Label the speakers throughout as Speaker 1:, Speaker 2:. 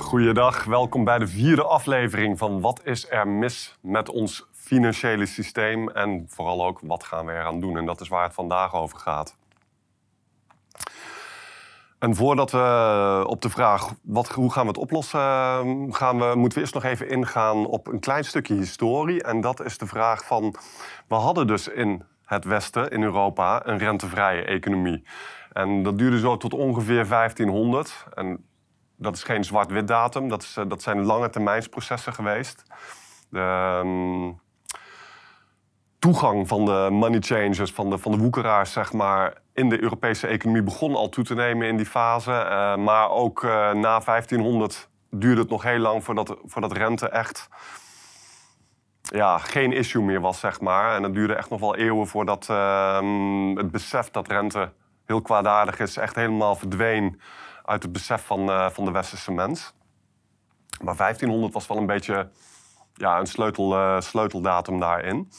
Speaker 1: Goeiedag, welkom bij de vierde aflevering van Wat is er mis met ons financiële systeem en vooral ook wat gaan we eraan doen. En dat is waar het vandaag over gaat. En voordat we op de vraag wat, hoe gaan we het oplossen, gaan we, moeten we eerst nog even ingaan op een klein stukje historie. En dat is de vraag van, we hadden dus in het Westen, in Europa, een rentevrije economie. En dat duurde zo tot ongeveer 1500. En dat is geen zwart-wit datum, dat, is, dat zijn lange termijnsprocessen geweest. De, um, toegang van de money changers, van de, van de woekeraars, zeg maar, in de Europese economie begon al toe te nemen in die fase. Uh, maar ook uh, na 1500 duurde het nog heel lang voordat, voordat rente echt ja, geen issue meer was, zeg maar. En het duurde echt nog wel eeuwen voordat uh, het besef dat rente heel kwaadaardig is, echt helemaal verdween uit het besef van, uh, van de westerse mens. Maar 1500 was wel een beetje ja, een sleutel, uh, sleuteldatum daarin.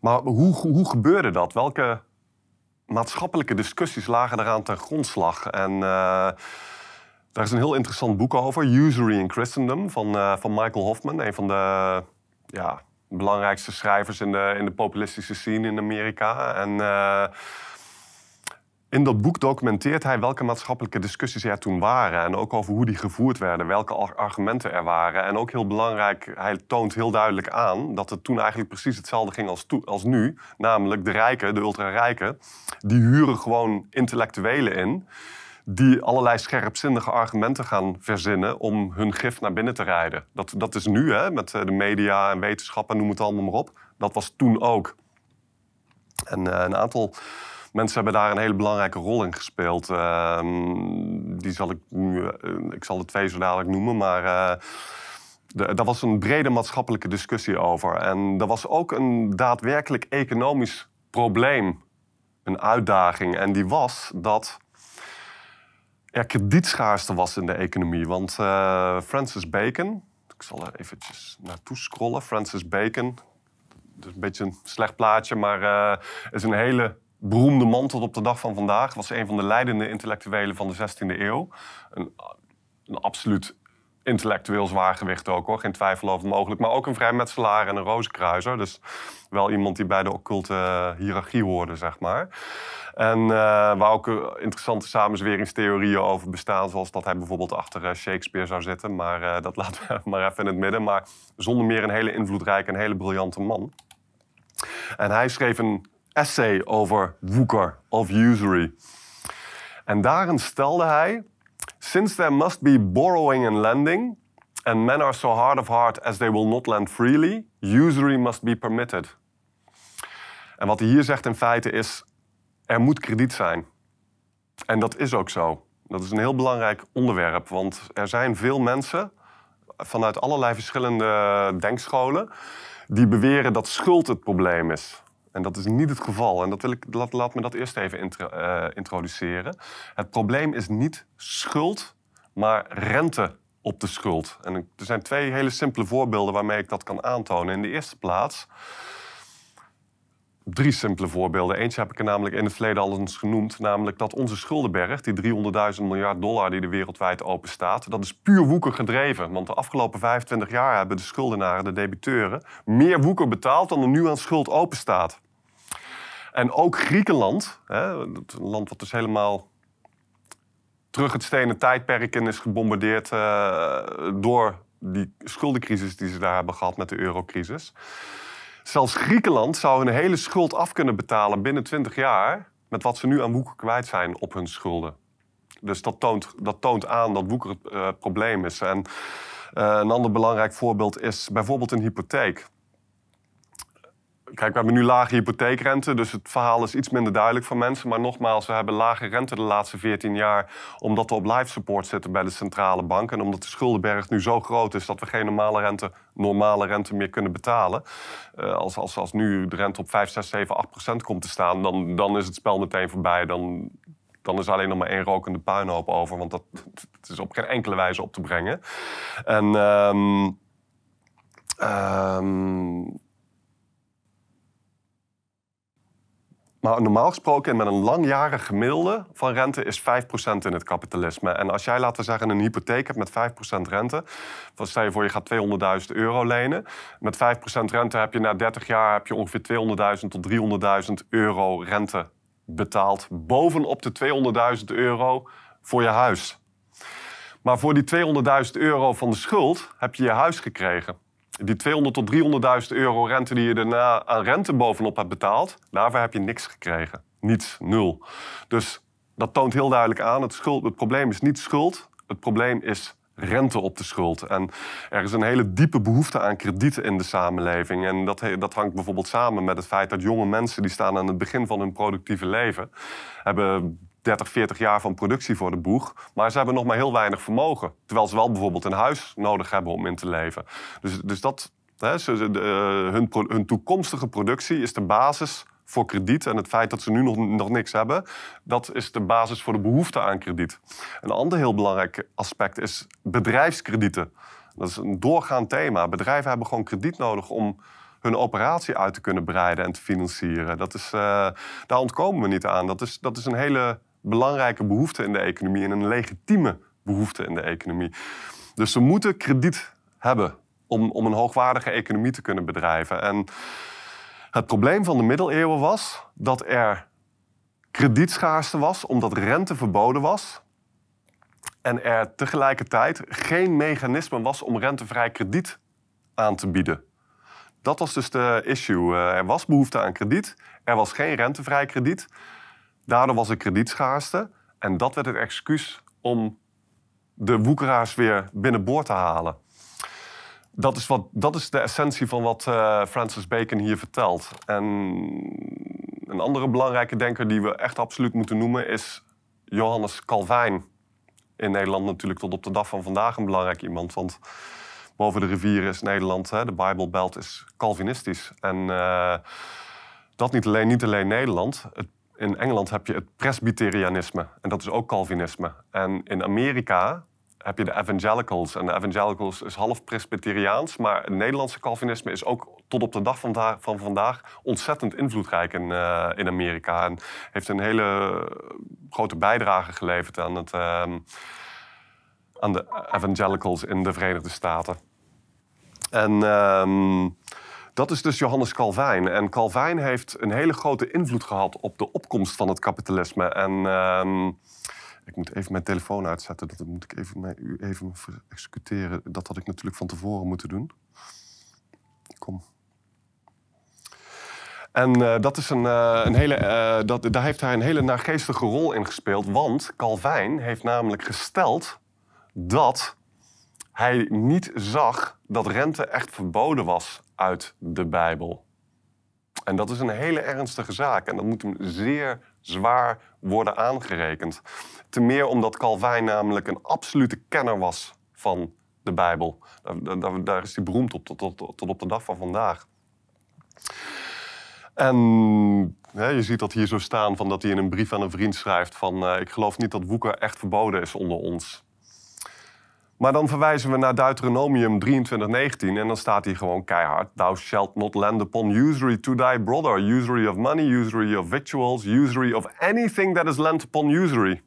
Speaker 1: Maar hoe, hoe gebeurde dat? Welke maatschappelijke discussies lagen eraan ten grondslag? En uh, daar is een heel interessant boek over, Usury in Christendom, van, van Michael Hoffman, een van de ja, belangrijkste schrijvers in de, in de populistische scene in Amerika. En in dat boek documenteert hij welke maatschappelijke discussies er toen waren. En ook over hoe die gevoerd werden, welke argumenten er waren. En ook heel belangrijk, hij toont heel duidelijk aan dat het toen eigenlijk precies hetzelfde ging als, nu. Namelijk de rijken, de ultra-rijken, die huren gewoon intellectuelen in. Die allerlei scherpzinnige argumenten gaan verzinnen om hun gif naar binnen te rijden. Dat, dat is nu, hè, met de media en wetenschap en noem het allemaal maar op. Dat was toen ook. En uh, een aantal mensen hebben daar een hele belangrijke rol in gespeeld. Uh, die zal ik nu, uh, ik zal de twee zo dadelijk noemen, maar de, daar was een brede maatschappelijke discussie over. En er was ook een daadwerkelijk economisch probleem, een uitdaging. En die was dat er kredietschaarste was in de economie. Want uh, Francis Bacon, ik zal er eventjes naartoe scrollen. Francis Bacon, dat is een beetje een slecht plaatje, maar is een hele beroemde man tot op de dag van vandaag. Was een van de leidende intellectuelen van de 16e eeuw. Een, een absoluut intellectueel zwaargewicht ook hoor, geen twijfel over mogelijk. Maar ook een vrijmetselaar en een rozenkruiser. Dus wel iemand die bij de occulte hiërarchie hoorde, zeg maar. En uh, waar ook interessante samenzweringstheorieën over bestaan, zoals dat hij bijvoorbeeld achter Shakespeare zou zitten. Maar dat laten we maar even in het midden. Maar zonder meer een hele invloedrijke en hele briljante man. En hij schreef een essay over woeker of usury. En daarin stelde hij: Since there must be borrowing and lending, and men are so hard of heart as they will not lend freely, usury must be permitted. En wat hij hier zegt in feite is: er moet krediet zijn. En dat is ook zo. Dat is een heel belangrijk onderwerp, want er zijn veel mensen vanuit allerlei verschillende denkscholen die beweren dat schuld het probleem is. En dat is niet het geval. En dat wil ik, laat, laat me dat eerst even uh, introduceren. Het probleem is niet schuld, maar rente op de schuld. En er zijn twee hele simpele voorbeelden waarmee ik dat kan aantonen. In de eerste plaats drie simpele voorbeelden. Eentje heb ik er namelijk in het verleden al eens genoemd. Namelijk dat onze schuldenberg, die 300.000 miljard dollar die er wereldwijd open staat, dat is puur woeker gedreven. Want de afgelopen 25 jaar hebben de schuldenaren, de debiteuren, meer woeker betaald dan er nu aan schuld open staat. En ook Griekenland, hè, een land wat dus helemaal terug het stenen tijdperk in is gebombardeerd uh, door die schuldencrisis die ze daar hebben gehad met de eurocrisis. Zelfs Griekenland zou een hele schuld af kunnen betalen binnen 20 jaar met wat ze nu aan woeker kwijt zijn op hun schulden. Dus dat toont, dat toont aan dat woeker het uh, probleem is. En uh, een ander belangrijk voorbeeld is bijvoorbeeld een hypotheek. Kijk, we hebben nu lage hypotheekrente, dus het verhaal is iets minder duidelijk voor mensen. Maar nogmaals, we hebben lage rente de laatste 14 jaar, omdat we op life support zitten bij de centrale bank. En omdat de schuldenberg nu zo groot is dat we geen normale rente, normale rente meer kunnen betalen. Uh, als, als, als nu de rente op 5, 6, 7, 8 procent komt te staan, dan, dan is het spel meteen voorbij. Dan, dan is alleen nog maar één rokende puinhoop over, want dat, is op geen enkele wijze op te brengen. En. Um, um, Maar normaal gesproken, met een langjarig gemiddelde van rente, is 5% in het kapitalisme. En als jij, laten we zeggen, een hypotheek hebt met 5% rente. Dan stel je voor, je gaat 200.000 euro lenen. Met 5% rente heb je na 30 jaar heb je ongeveer 200.000 tot 300.000 euro rente betaald. Bovenop de 200.000 euro voor je huis. Maar voor die 200.000 euro van de schuld heb je je huis gekregen. Die 200 tot 300.000 euro rente die je daarna aan rente bovenop hebt betaald, daarvoor heb je niks gekregen. Niets, nul. Dus dat toont heel duidelijk aan, het, schuld, het probleem is niet schuld, het probleem is rente op de schuld. En er is een hele diepe behoefte aan kredieten in de samenleving. En dat, dat hangt bijvoorbeeld samen met het feit dat jonge mensen... die staan aan het begin van hun productieve leven... hebben 30, 40 jaar van productie voor de boeg. Maar ze hebben nog maar heel weinig vermogen. Terwijl ze wel bijvoorbeeld een huis nodig hebben om in te leven. Dus, dus dat, hè, eh, hun, hun toekomstige productie is de basis voor krediet. En het feit dat ze nu nog, nog niks hebben, dat is de basis voor de behoefte aan krediet. Een ander heel belangrijk aspect is bedrijfskredieten. Dat is een doorgaand thema. Bedrijven hebben gewoon krediet nodig om hun operatie uit te kunnen breiden en te financieren. Dat is, uh, daar ontkomen we niet aan. Dat is, dat is een hele belangrijke behoefte in de economie en een legitieme behoefte in de economie. Dus ze moeten krediet hebben om, om een hoogwaardige economie te kunnen bedrijven. En het probleem van de middeleeuwen was dat er kredietschaarste was, omdat rente verboden was. En er tegelijkertijd geen mechanisme was om rentevrij krediet aan te bieden. Dat was dus de issue. Eh, er was behoefte aan krediet, er was geen rentevrij krediet. Daardoor was er kredietschaarste. En dat werd het excuus om de woekeraars weer binnenboord te halen. Dat is, wat, dat is de essentie van wat uh, Francis Bacon hier vertelt. En een andere belangrijke denker die we echt absoluut moeten noemen is Johannes Calvijn. In Nederland natuurlijk tot op de dag van vandaag een belangrijk iemand. Want boven de rivier is Nederland, hè, de Bijbelbelt is Calvinistisch. En uh, dat niet alleen, niet alleen Nederland. Het in Engeland heb je het presbyterianisme en dat is ook Calvinisme. En in Amerika heb je de evangelicals. En de evangelicals is half presbyteriaans, maar het Nederlandse Calvinisme is ook tot op de dag van, van vandaag ontzettend invloedrijk in, uh, in Amerika. En heeft een hele grote bijdrage geleverd aan, het, uh, aan de evangelicals in de Verenigde Staten. En. Uh, dat is dus Johannes Calvijn. En Calvijn heeft een hele grote invloed gehad op de opkomst van het kapitalisme. En uh, ik moet even mijn telefoon uitzetten. Dat moet ik even, mij, even executeren. Dat had ik natuurlijk van tevoren moeten doen. Kom. En uh, dat is een, uh, een hele, uh, dat, daar heeft hij een hele naargeestige rol in gespeeld. Want Calvijn heeft namelijk gesteld dat hij niet zag dat rente echt verboden was uit de Bijbel. En dat is een hele ernstige zaak en dat moet hem zeer zwaar worden aangerekend. Ten meer omdat Calvijn namelijk een absolute kenner was van de Bijbel. Daar, daar, is hij beroemd op tot, tot, tot, op de dag van vandaag. En je ziet dat hier zo staan van dat hij in een brief aan een vriend schrijft van... Uh, ik geloof niet dat woeker echt verboden is onder ons. Maar dan verwijzen we naar Deuteronomium 23:19 en dan staat hier gewoon keihard: Thou shalt not lend upon usury to thy brother, usury of money, usury of victuals, usury of anything that is lent upon usury.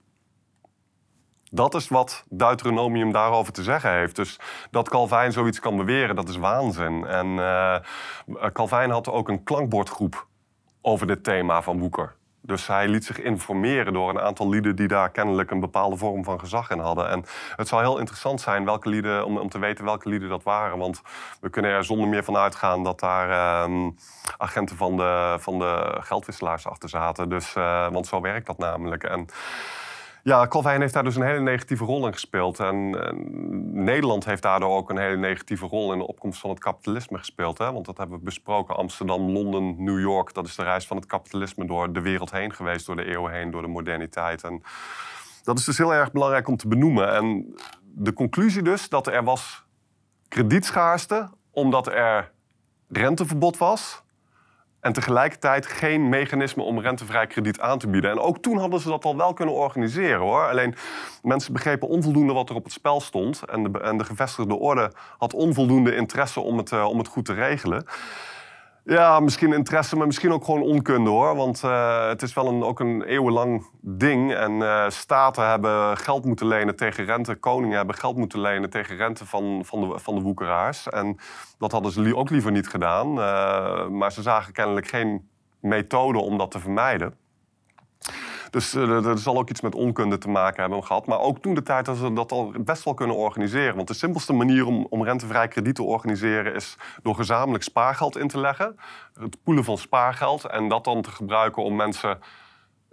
Speaker 1: Dat is wat Deuteronomium daarover te zeggen heeft. Dus dat Calvijn zoiets kan beweren, dat is waanzin. En uh, Calvijn had ook een klankbordgroep over dit thema van Woeker. Dus hij liet zich informeren door een aantal lieden die daar kennelijk een bepaalde vorm van gezag in hadden. En het zou heel interessant zijn welke om, om te weten welke lieden dat waren. Want we kunnen er zonder meer van uitgaan dat daar uh, agenten van de, van de geldwisselaars achter zaten. Dus, uh, want zo werkt dat namelijk. En ja, Calvijn heeft daar dus een hele negatieve rol in gespeeld. En, Nederland heeft daardoor ook een hele negatieve rol in de opkomst van het kapitalisme gespeeld. Hè? Want dat hebben we besproken. Amsterdam, Londen, New York. Dat is de reis van het kapitalisme door de wereld heen geweest, door de eeuwen heen, door de moderniteit. En dat is dus heel erg belangrijk om te benoemen. En de conclusie dus dat er was kredietschaarste omdat er renteverbod was en tegelijkertijd geen mechanisme om rentevrij krediet aan te bieden. En ook toen hadden ze dat al wel kunnen organiseren hoor. Alleen mensen begrepen onvoldoende wat er op het spel stond. En de, en de gevestigde orde had onvoldoende interesse om het, uh, om het goed te regelen. Ja, misschien interesse, maar misschien ook gewoon onkunde hoor. Want uh, het is wel een, ook een eeuwenlang ding. En uh, staten hebben geld moeten lenen tegen rente. Koningen hebben geld moeten lenen tegen rente van, van, de, van de woekeraars. En dat hadden ze ook liever niet gedaan. Uh, maar ze zagen kennelijk geen methode om dat te vermijden. Dus er zal ook iets met onkunde te maken hebben gehad. Maar ook toen de tijd dat ze dat al best wel kunnen organiseren. Want de simpelste manier om, om rentevrij krediet te organiseren is door gezamenlijk spaargeld in te leggen. Het poelen van spaargeld en dat dan te gebruiken om mensen.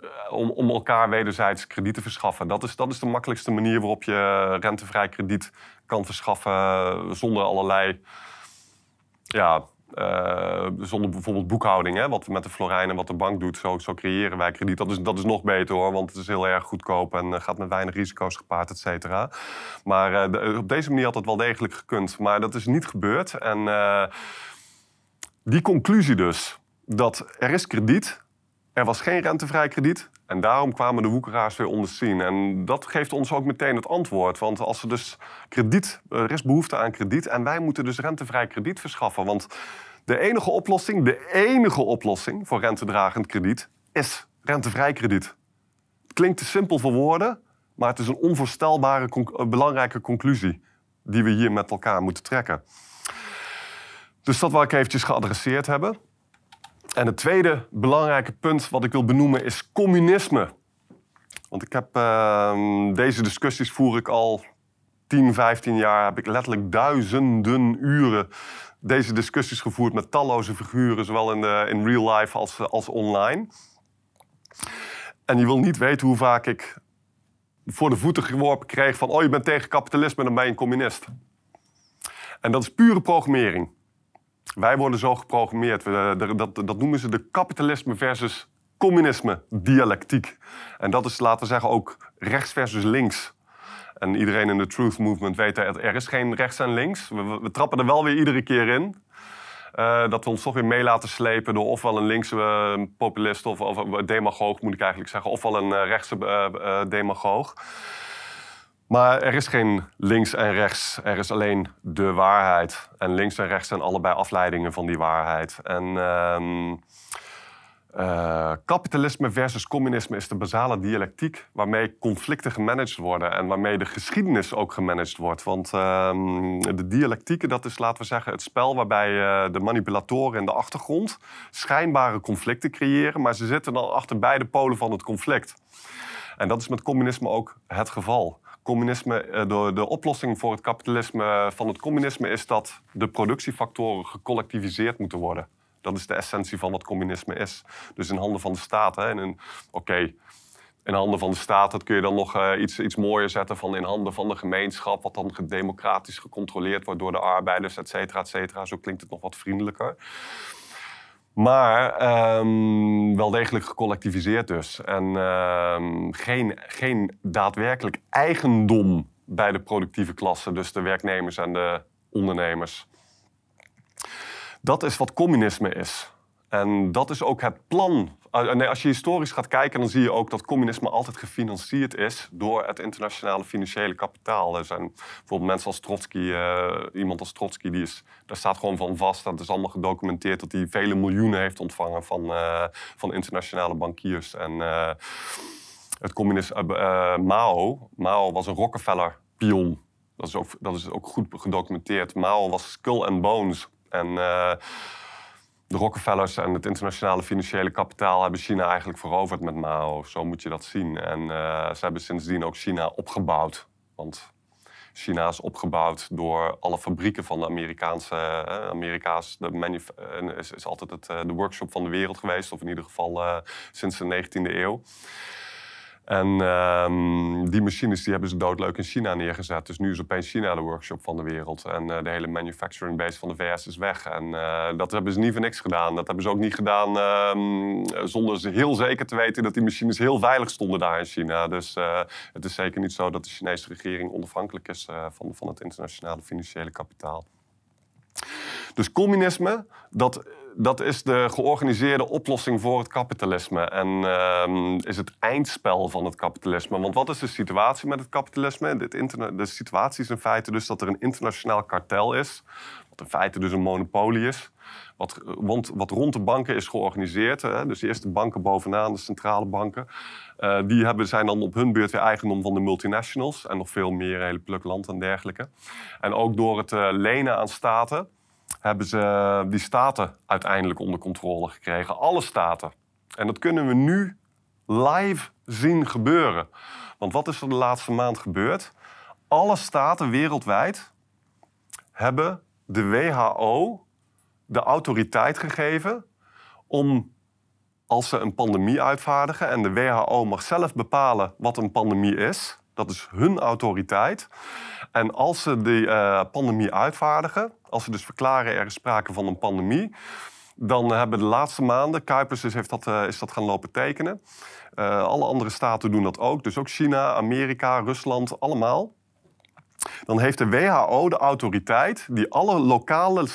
Speaker 1: Uh, om, om elkaar wederzijds krediet te verschaffen. Dat is, dat is de makkelijkste manier waarop je rentevrij krediet kan verschaffen zonder allerlei ja, uh, zonder bijvoorbeeld boekhouding, hè, wat we met de Florijn en wat de bank doet, zo, zo creëren wij krediet. Dat is, dat is nog beter hoor, want het is heel erg goedkoop en uh, gaat met weinig risico's gepaard, et cetera. Maar uh, de, op deze manier had het wel degelijk gekund. Maar dat is niet gebeurd. En die conclusie dus, dat er is krediet, er was geen rentevrij krediet. En daarom kwamen de woekeraars weer onder zien. En dat geeft ons ook meteen het antwoord. Want als er dus krediet, er is behoefte aan krediet. En wij moeten dus rentevrij krediet verschaffen. Want de enige oplossing, de enige oplossing voor rentedragend krediet is rentevrij krediet. Het klinkt te simpel voor woorden, maar het is een onvoorstelbare belangrijke conclusie die we hier met elkaar moeten trekken. Dus dat wil ik eventjes geadresseerd hebben. En het tweede belangrijke punt wat ik wil benoemen is communisme. Want ik heb uh, deze discussies voer ik al 10, 15 jaar. Heb ik letterlijk duizenden uren deze discussies gevoerd met talloze figuren, zowel in, in real life als, als online. En je wil niet weten hoe vaak ik voor de voeten geworpen kreeg van... oh, je bent tegen kapitalisme, dan ben je een communist. En dat is pure programmering. Wij worden zo geprogrammeerd. Dat, dat noemen ze de kapitalisme versus communisme dialectiek. En dat is, laten zeggen, ook rechts versus links. En iedereen in de Truth Movement weet dat er is geen rechts en links. We, we trappen er wel weer iedere keer in. Uh, dat we ons toch weer mee laten slepen door ofwel een linkse uh, populist of, of demagoog, moet ik eigenlijk zeggen, ofwel een uh, rechtse demagoog. Maar er is geen links en rechts. Er is alleen de waarheid. En links en rechts zijn allebei afleidingen van die waarheid. En uh, uh, kapitalisme versus communisme is de basale dialectiek waarmee conflicten gemanaged worden en waarmee de geschiedenis ook gemanaged wordt. Want uh, de dialectieken, dat is laten we zeggen het spel waarbij uh, de manipulatoren in de achtergrond schijnbare conflicten creëren, maar ze zitten dan achter beide polen van het conflict. En dat is met communisme ook het geval communisme, eh, de, de oplossing voor het kapitalisme van het communisme is dat de productiefactoren gecollectiviseerd moeten worden. Dat is de essentie van wat communisme is. Dus in handen van de staat. Oké, okay, in handen van de staat, dat kun je dan nog uh, iets, iets mooier zetten van in handen van de gemeenschap, wat dan democratisch gecontroleerd wordt door de arbeiders, et cetera, et cetera. Zo klinkt het nog wat vriendelijker. Maar um, wel degelijk gecollectiviseerd dus. En um, geen, geen daadwerkelijk eigendom bij de productieve klasse, dus de werknemers en de ondernemers. Dat is wat communisme is. En dat is ook het plan. Eh, nee, als je historisch gaat kijken, dan zie je ook dat communisme altijd gefinancierd is door het internationale financiële kapitaal. Er zijn bijvoorbeeld mensen als Trotsky, uh, iemand als Trotsky, die is, daar staat gewoon van vast. Dat is allemaal gedocumenteerd dat hij vele miljoenen heeft ontvangen van, uh, van internationale bankiers. En uh, het communist, Mao, Mao was een Rockefeller-pion. Dat is, ook, dat is ook goed gedocumenteerd. Mao was skull and bones. En de Rockefellers en het internationale financiële kapitaal hebben China eigenlijk veroverd met Mao. Zo moet je dat zien. En uh, ze hebben sindsdien ook China opgebouwd. Want China is opgebouwd door alle fabrieken van de Amerikaanse. Uh, Amerika's de uh, is, is, altijd het, de workshop van de wereld geweest, of in ieder geval sinds de 19e eeuw. En um, die machines die hebben ze doodleuk in China neergezet. Dus nu is opeens China de workshop van de wereld. En uh, de hele manufacturing base van de VS is weg. En uh, dat hebben ze niet voor niks gedaan. Dat hebben ze ook niet gedaan um, zonder ze heel zeker te weten dat die machines heel veilig stonden daar in China. Dus uh, het is zeker niet zo dat de Chinese regering onafhankelijk is van, van het internationale financiële kapitaal. Dus communisme, dat dat is de georganiseerde oplossing voor het kapitalisme. En uh, is het eindspel van het kapitalisme. Want wat is de situatie met het kapitalisme? De situatie is in feite dus dat er een internationaal kartel is. wat in feite dus een monopolie is. Wat, wat rond de banken is georganiseerd, hè, dus eerst de banken bovenaan, de centrale banken, uh, die hebben, zijn dan op hun beurt weer eigendom van de multinationals en nog veel meer, hele pluk land en dergelijke. En ook door het uh, lenen aan staten hebben ze die staten uiteindelijk onder controle gekregen. Alle staten. En dat kunnen we nu live zien gebeuren. Want wat is er de laatste maand gebeurd? Alle staten wereldwijd hebben de WHO de autoriteit gegeven om als ze een pandemie uitvaardigen en de WHO mag zelf bepalen wat een pandemie is, dat is hun autoriteit. En als ze die uh, pandemie uitvaardigen, als ze dus verklaren er is sprake van een pandemie, dan hebben de laatste maanden, Kuipers dus heeft dat, uh, is dat gaan lopen tekenen. Uh, alle andere staten doen dat ook, dus ook China, Amerika, Rusland, allemaal. Dan heeft de WHO de autoriteit die alle lokale,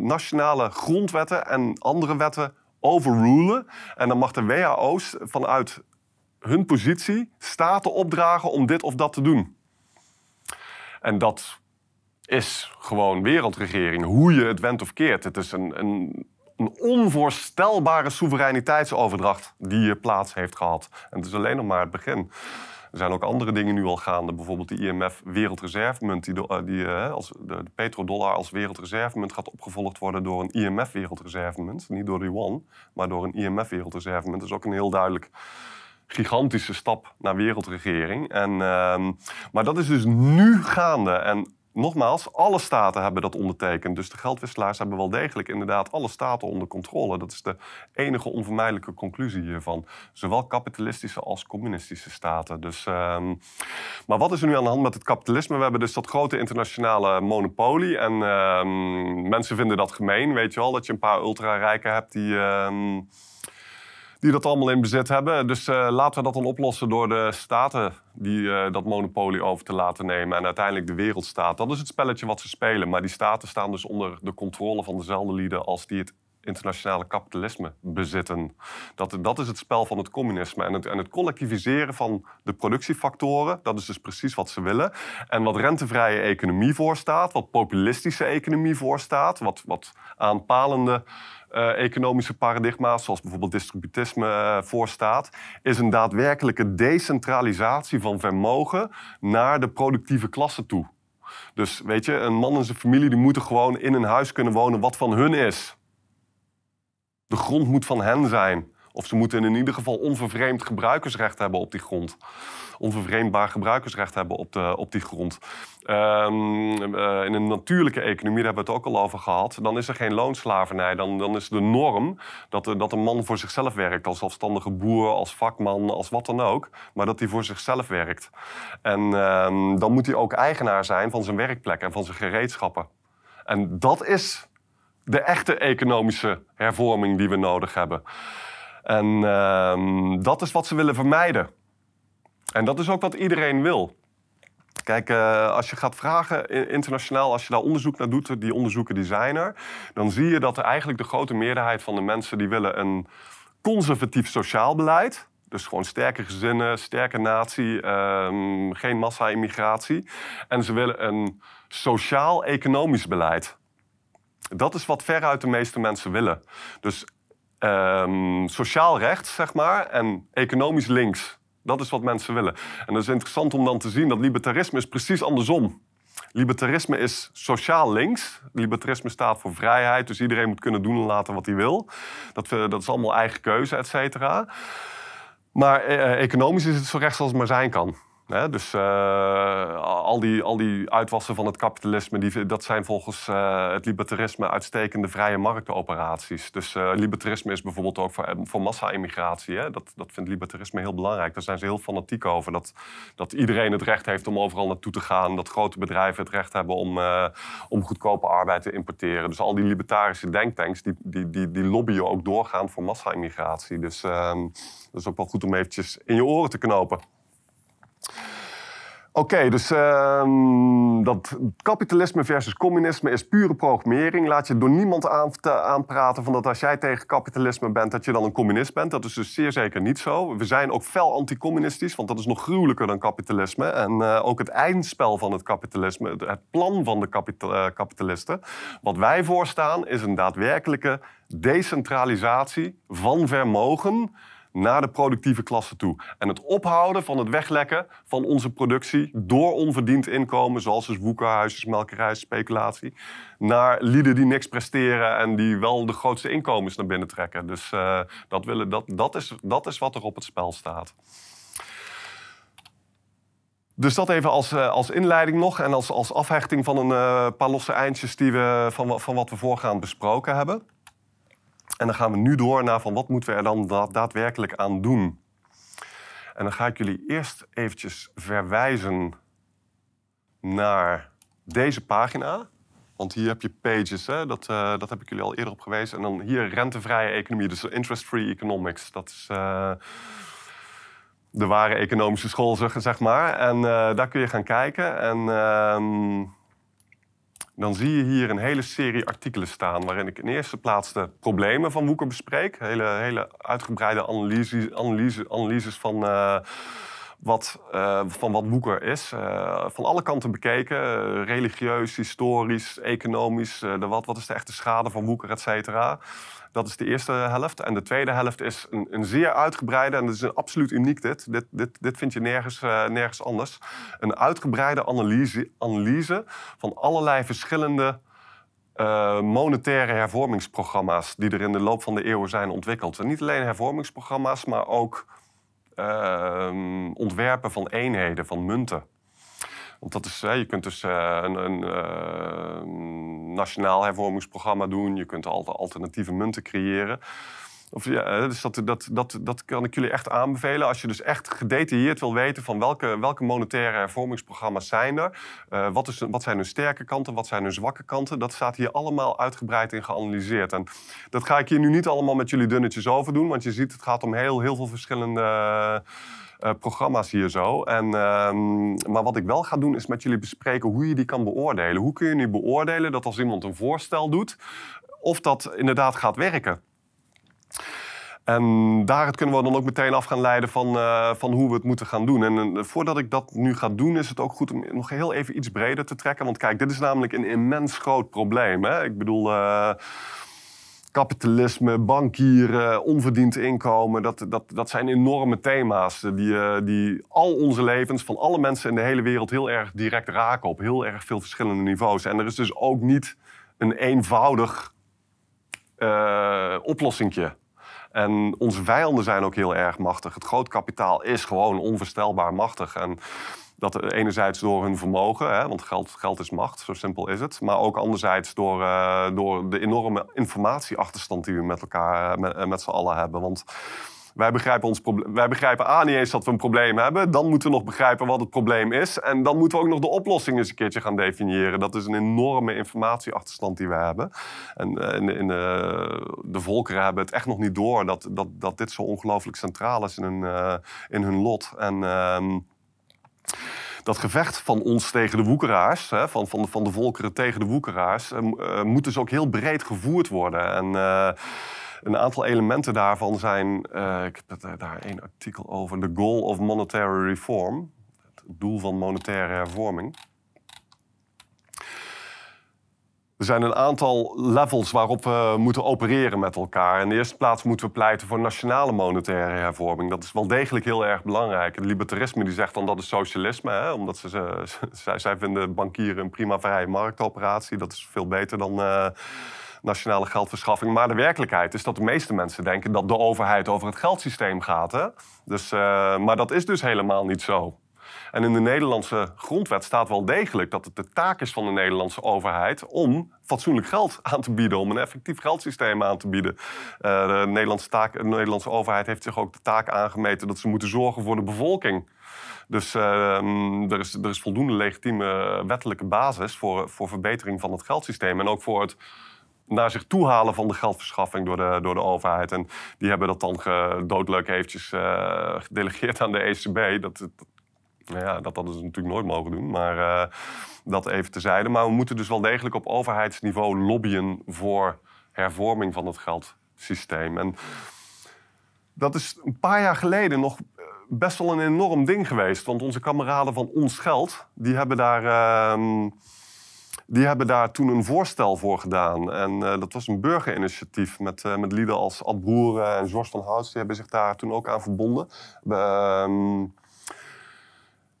Speaker 1: nationale grondwetten en andere wetten overrulen. En dan mag de WHO vanuit hun positie staten opdragen om dit of dat te doen. En dat is gewoon wereldregering, hoe je het went of keert. Het is een, een, een onvoorstelbare soevereiniteitsoverdracht die plaats heeft gehad. En het is alleen nog maar het begin. Er zijn ook andere dingen nu al gaande. Bijvoorbeeld de IMF wereldreservemunt, die, eh, die uh, als de, de, petrodollar als wereldreservemunt gaat opgevolgd worden door een IMF wereldreservemunt. Niet door de yuan, maar door een IMF wereldreservemunt. Dat is ook een heel duidelijk gigantische stap naar wereldregering. En, uh, maar dat is dus nu gaande. En nogmaals, alle staten hebben dat ondertekend. Dus de geldwisselaars hebben wel degelijk inderdaad alle staten onder controle. Dat is de enige onvermijdelijke conclusie hiervan. Zowel kapitalistische als communistische staten. Dus, um, maar wat is er nu aan de hand met het kapitalisme? We hebben dus dat grote internationale monopolie. En um, mensen vinden dat gemeen, weet je wel. Dat je een paar ultra-rijken hebt die... die dat allemaal in bezit hebben. Dus uh, laten we dat dan oplossen door de staten die uh, dat monopolie over te laten nemen. En uiteindelijk de wereldstaat. Dat is het spelletje wat ze spelen. Maar die staten staan dus onder de controle van dezelfde lieden als die het internationale kapitalisme bezitten. Dat, dat is het spel van het communisme. En het, en het collectiviseren van de productiefactoren, dat is dus precies wat ze willen. En wat rentevrije economie voorstaat, wat populistische economie voorstaat, wat, wat aanpalende uh, economische paradigma's, zoals bijvoorbeeld distributisme uh, voorstaat, is een daadwerkelijke decentralisatie van vermogen naar de productieve klasse toe. Dus weet je, een man en zijn familie die moeten gewoon in een huis kunnen wonen wat van hun is. De grond moet van hen zijn. Of ze moeten in ieder geval onvervreemd gebruikersrecht hebben op die grond. Onvervreemdbaar gebruikersrecht hebben op, de, op die grond. Um, uh, in een natuurlijke economie, daar hebben we het ook al over gehad, dan is er geen loonslavernij. Dan, dan is de norm dat, dat een man voor zichzelf werkt, als zelfstandige boer, als vakman, als wat dan ook. Maar dat hij voor zichzelf werkt. En um, dan moet hij ook eigenaar zijn van zijn werkplek en van zijn gereedschappen. En dat is de echte economische hervorming die we nodig hebben. En uh, dat is wat ze willen vermijden. En dat is ook wat iedereen wil. Kijk, uh, als je gaat vragen internationaal, als je daar onderzoek naar doet, die onderzoeken die zijn er, dan zie je dat er eigenlijk de grote meerderheid van de mensen die willen een conservatief sociaal beleid. Dus gewoon sterke gezinnen, sterke natie, um, geen massa-immigratie. En ze willen een sociaal-economisch beleid. Dat is wat veruit de meeste mensen willen. Dus um, sociaal rechts, zeg maar, en economisch links. Dat is wat mensen willen. En dat is interessant om dan te zien dat libertarisme is precies andersom. Libertarisme is sociaal links. Libertarisme staat voor vrijheid, dus iedereen moet kunnen doen en laten wat hij wil. Dat, dat is allemaal eigen keuze, et cetera. Maar eh, economisch is het zo rechts als het maar zijn kan dus uh, al, die, al die uitwassen van het kapitalisme, die, dat zijn volgens uh, het libertarisme uitstekende vrije marktoperaties. Dus uh, libertarisme is bijvoorbeeld ook voor, voor massa-immigratie. Dat, dat vindt libertarisme heel belangrijk. Daar zijn ze heel fanatiek over. Dat, dat iedereen het recht heeft om overal naartoe te gaan. Dat grote bedrijven het recht hebben om, om goedkope arbeid te importeren. Dus al die libertarische denktanks, die, die, die, die lobbyen ook doorgaan voor massa-immigratie. Dus ehm, dat is ook wel goed om eventjes in je oren te knopen. Oké, dus ehm, dat kapitalisme versus communisme is pure programmering. Laat je door niemand aan, aanpraten van dat als jij tegen kapitalisme bent, dat je dan een communist bent. Dat is dus zeer zeker niet zo. We zijn ook fel anticommunistisch, want dat is nog gruwelijker dan kapitalisme. En uh, ook het eindspel van het kapitalisme, het plan van de uh, kapitalisten. Wat wij voorstaan is een daadwerkelijke decentralisatie van vermogen naar de productieve klasse toe. En het ophouden van het weglekken van onze productie door onverdiend inkomen, zoals dus woekerhuisjes, melkerij, speculatie, naar lieden die niks presteren en die wel de grootste inkomens naar binnen trekken. Dus uh, dat, willen, dat, dat, is, dat is wat er op het spel staat. Dus dat even als, uh, als inleiding nog en als, als afhechting van een uh, paar losse eindjes die we, van, van wat we voorgaand besproken hebben. En dan gaan we nu door naar van wat moeten we er dan daadwerkelijk aan doen. En dan ga ik jullie eerst eventjes verwijzen naar deze pagina. Want hier heb je pages, hè? Dat, uh, dat heb ik jullie al eerder op gewezen. En dan hier rentevrije economie, dus interest-free economics. Dat is uh, de ware economische school, zeg maar. En uh, daar kun je gaan kijken. En ehm, dan zie je hier een hele serie artikelen staan... waarin ik in eerste plaats de problemen van Woeker bespreek. Hele, hele uitgebreide analyse, analyse, analyses van, uh, wat, uh, van wat Woeker is. Uh, van alle kanten bekeken. religieus, historisch, economisch. de wat, wat is de echte schade van Woeker, et cetera. Dat is de eerste helft. En de tweede helft is een, een zeer uitgebreide, en dat is een absoluut uniek dit. Dit, dit, dit vind je nergens, nergens anders. Een uitgebreide analyse, analyse van allerlei verschillende monetaire hervormingsprogramma's die er in de loop van de eeuwen zijn ontwikkeld. Niet alleen hervormingsprogramma's, maar ook ontwerpen van eenheden, van munten. Want dat is, je kunt dus uh, een, een uh, nationaal hervormingsprogramma doen. Je kunt alternatieve munten creëren. Of, ja, dus dat, dat, dat, kan ik jullie echt aanbevelen. Als je dus echt gedetailleerd wil weten van welke, welke monetaire hervormingsprogramma's zijn er. Uh, wat, is, wat zijn hun sterke kanten, wat zijn hun zwakke kanten. Dat staat hier allemaal uitgebreid in geanalyseerd. En dat ga ik hier nu niet allemaal met jullie dunnetjes over doen. Want je ziet, het gaat om heel, heel veel verschillende... Uh, programma's hier zo. En, uh, maar wat ik wel ga doen is met jullie bespreken hoe je die kan beoordelen. Hoe kun je nu beoordelen dat als iemand een voorstel doet, of dat inderdaad gaat werken? En daaruit kunnen we dan ook meteen af gaan leiden van, uh, van hoe we het moeten gaan doen. En uh, voordat ik dat nu ga doen, is het ook goed om nog heel even iets breder te trekken. Want kijk, dit is namelijk een immens groot probleem. Hè? Ik bedoel, uh, kapitalisme, bankieren, onverdiend inkomen. Dat, dat, dat zijn enorme thema's die, die al onze levens van alle mensen in de hele wereld heel erg direct raken op heel erg veel verschillende niveaus. En er is dus ook niet een eenvoudig uh, oplossingje. En onze vijanden zijn ook heel erg machtig. Het groot kapitaal is gewoon onvoorstelbaar machtig. En dat enerzijds door hun vermogen, hè, want geld, geld is macht, zo simpel is het. Maar ook anderzijds door, uh, door de enorme informatieachterstand die we met elkaar, met, met z'n allen hebben. Want wij begrijpen, ons wij begrijpen A niet eens dat we een probleem hebben. Dan moeten we nog begrijpen wat het probleem is. En dan moeten we ook nog de oplossing eens een keertje gaan definiëren. Dat is een enorme informatieachterstand die we hebben. En uh, in, in de, de, volkeren hebben het echt nog niet door dat, dat, dat dit zo ongelooflijk centraal is in hun, uh, in hun lot. En uh, dat gevecht van ons tegen de woekeraars, hè, van, van, van de volkeren tegen de woekeraars, moet dus ook heel breed gevoerd worden. En een aantal elementen daarvan zijn, uh, ik heb daar één artikel over, The Goal of Monetary Reform, het doel van monetaire hervorming. Er zijn een aantal levels waarop we moeten opereren met elkaar. In de eerste plaats moeten we pleiten voor nationale monetaire hervorming. Dat is wel degelijk heel erg belangrijk. Het libertarisme die zegt dan dat is socialisme, hè? omdat ze, ze, zij, vinden bankieren een prima vrije marktoperatie. Dat is veel beter dan. Uh, nationale geldverschaffing. Maar de werkelijkheid is dat de meeste mensen denken dat de overheid over het geldsysteem gaat. Hè? Dus, uh, maar dat is dus helemaal niet zo. En in de Nederlandse grondwet staat wel degelijk dat het de taak is van de Nederlandse overheid om fatsoenlijk geld aan te bieden, om een effectief geldsysteem aan te bieden. Uh, de, Nederlandse taak, de Nederlandse overheid heeft zich ook de taak aangemeten dat ze moeten zorgen voor de bevolking. Dus uh, er, is, er is voldoende legitieme wettelijke basis voor, voor verbetering van het geldsysteem en ook voor het naar zich toe halen van de geldverschaffing door de, door de overheid. En die hebben dat dan doodleuk eventjes uh, gedelegeerd aan de ECB. Dat, Nou ja, dat hadden ze natuurlijk nooit mogen doen, maar uh, dat even tezijde. Maar we moeten dus wel degelijk op overheidsniveau lobbyen voor hervorming van het geldsysteem. En dat is een paar jaar geleden nog best wel een enorm ding geweest. Want onze kameraden van Ons Geld, die hebben daar, uh, die hebben daar toen een voorstel voor gedaan. En uh, dat was een burgerinitiatief met, uh, met lieden als Ad Broeren en George van Houts. Die hebben zich daar toen ook aan verbonden. We, ehm,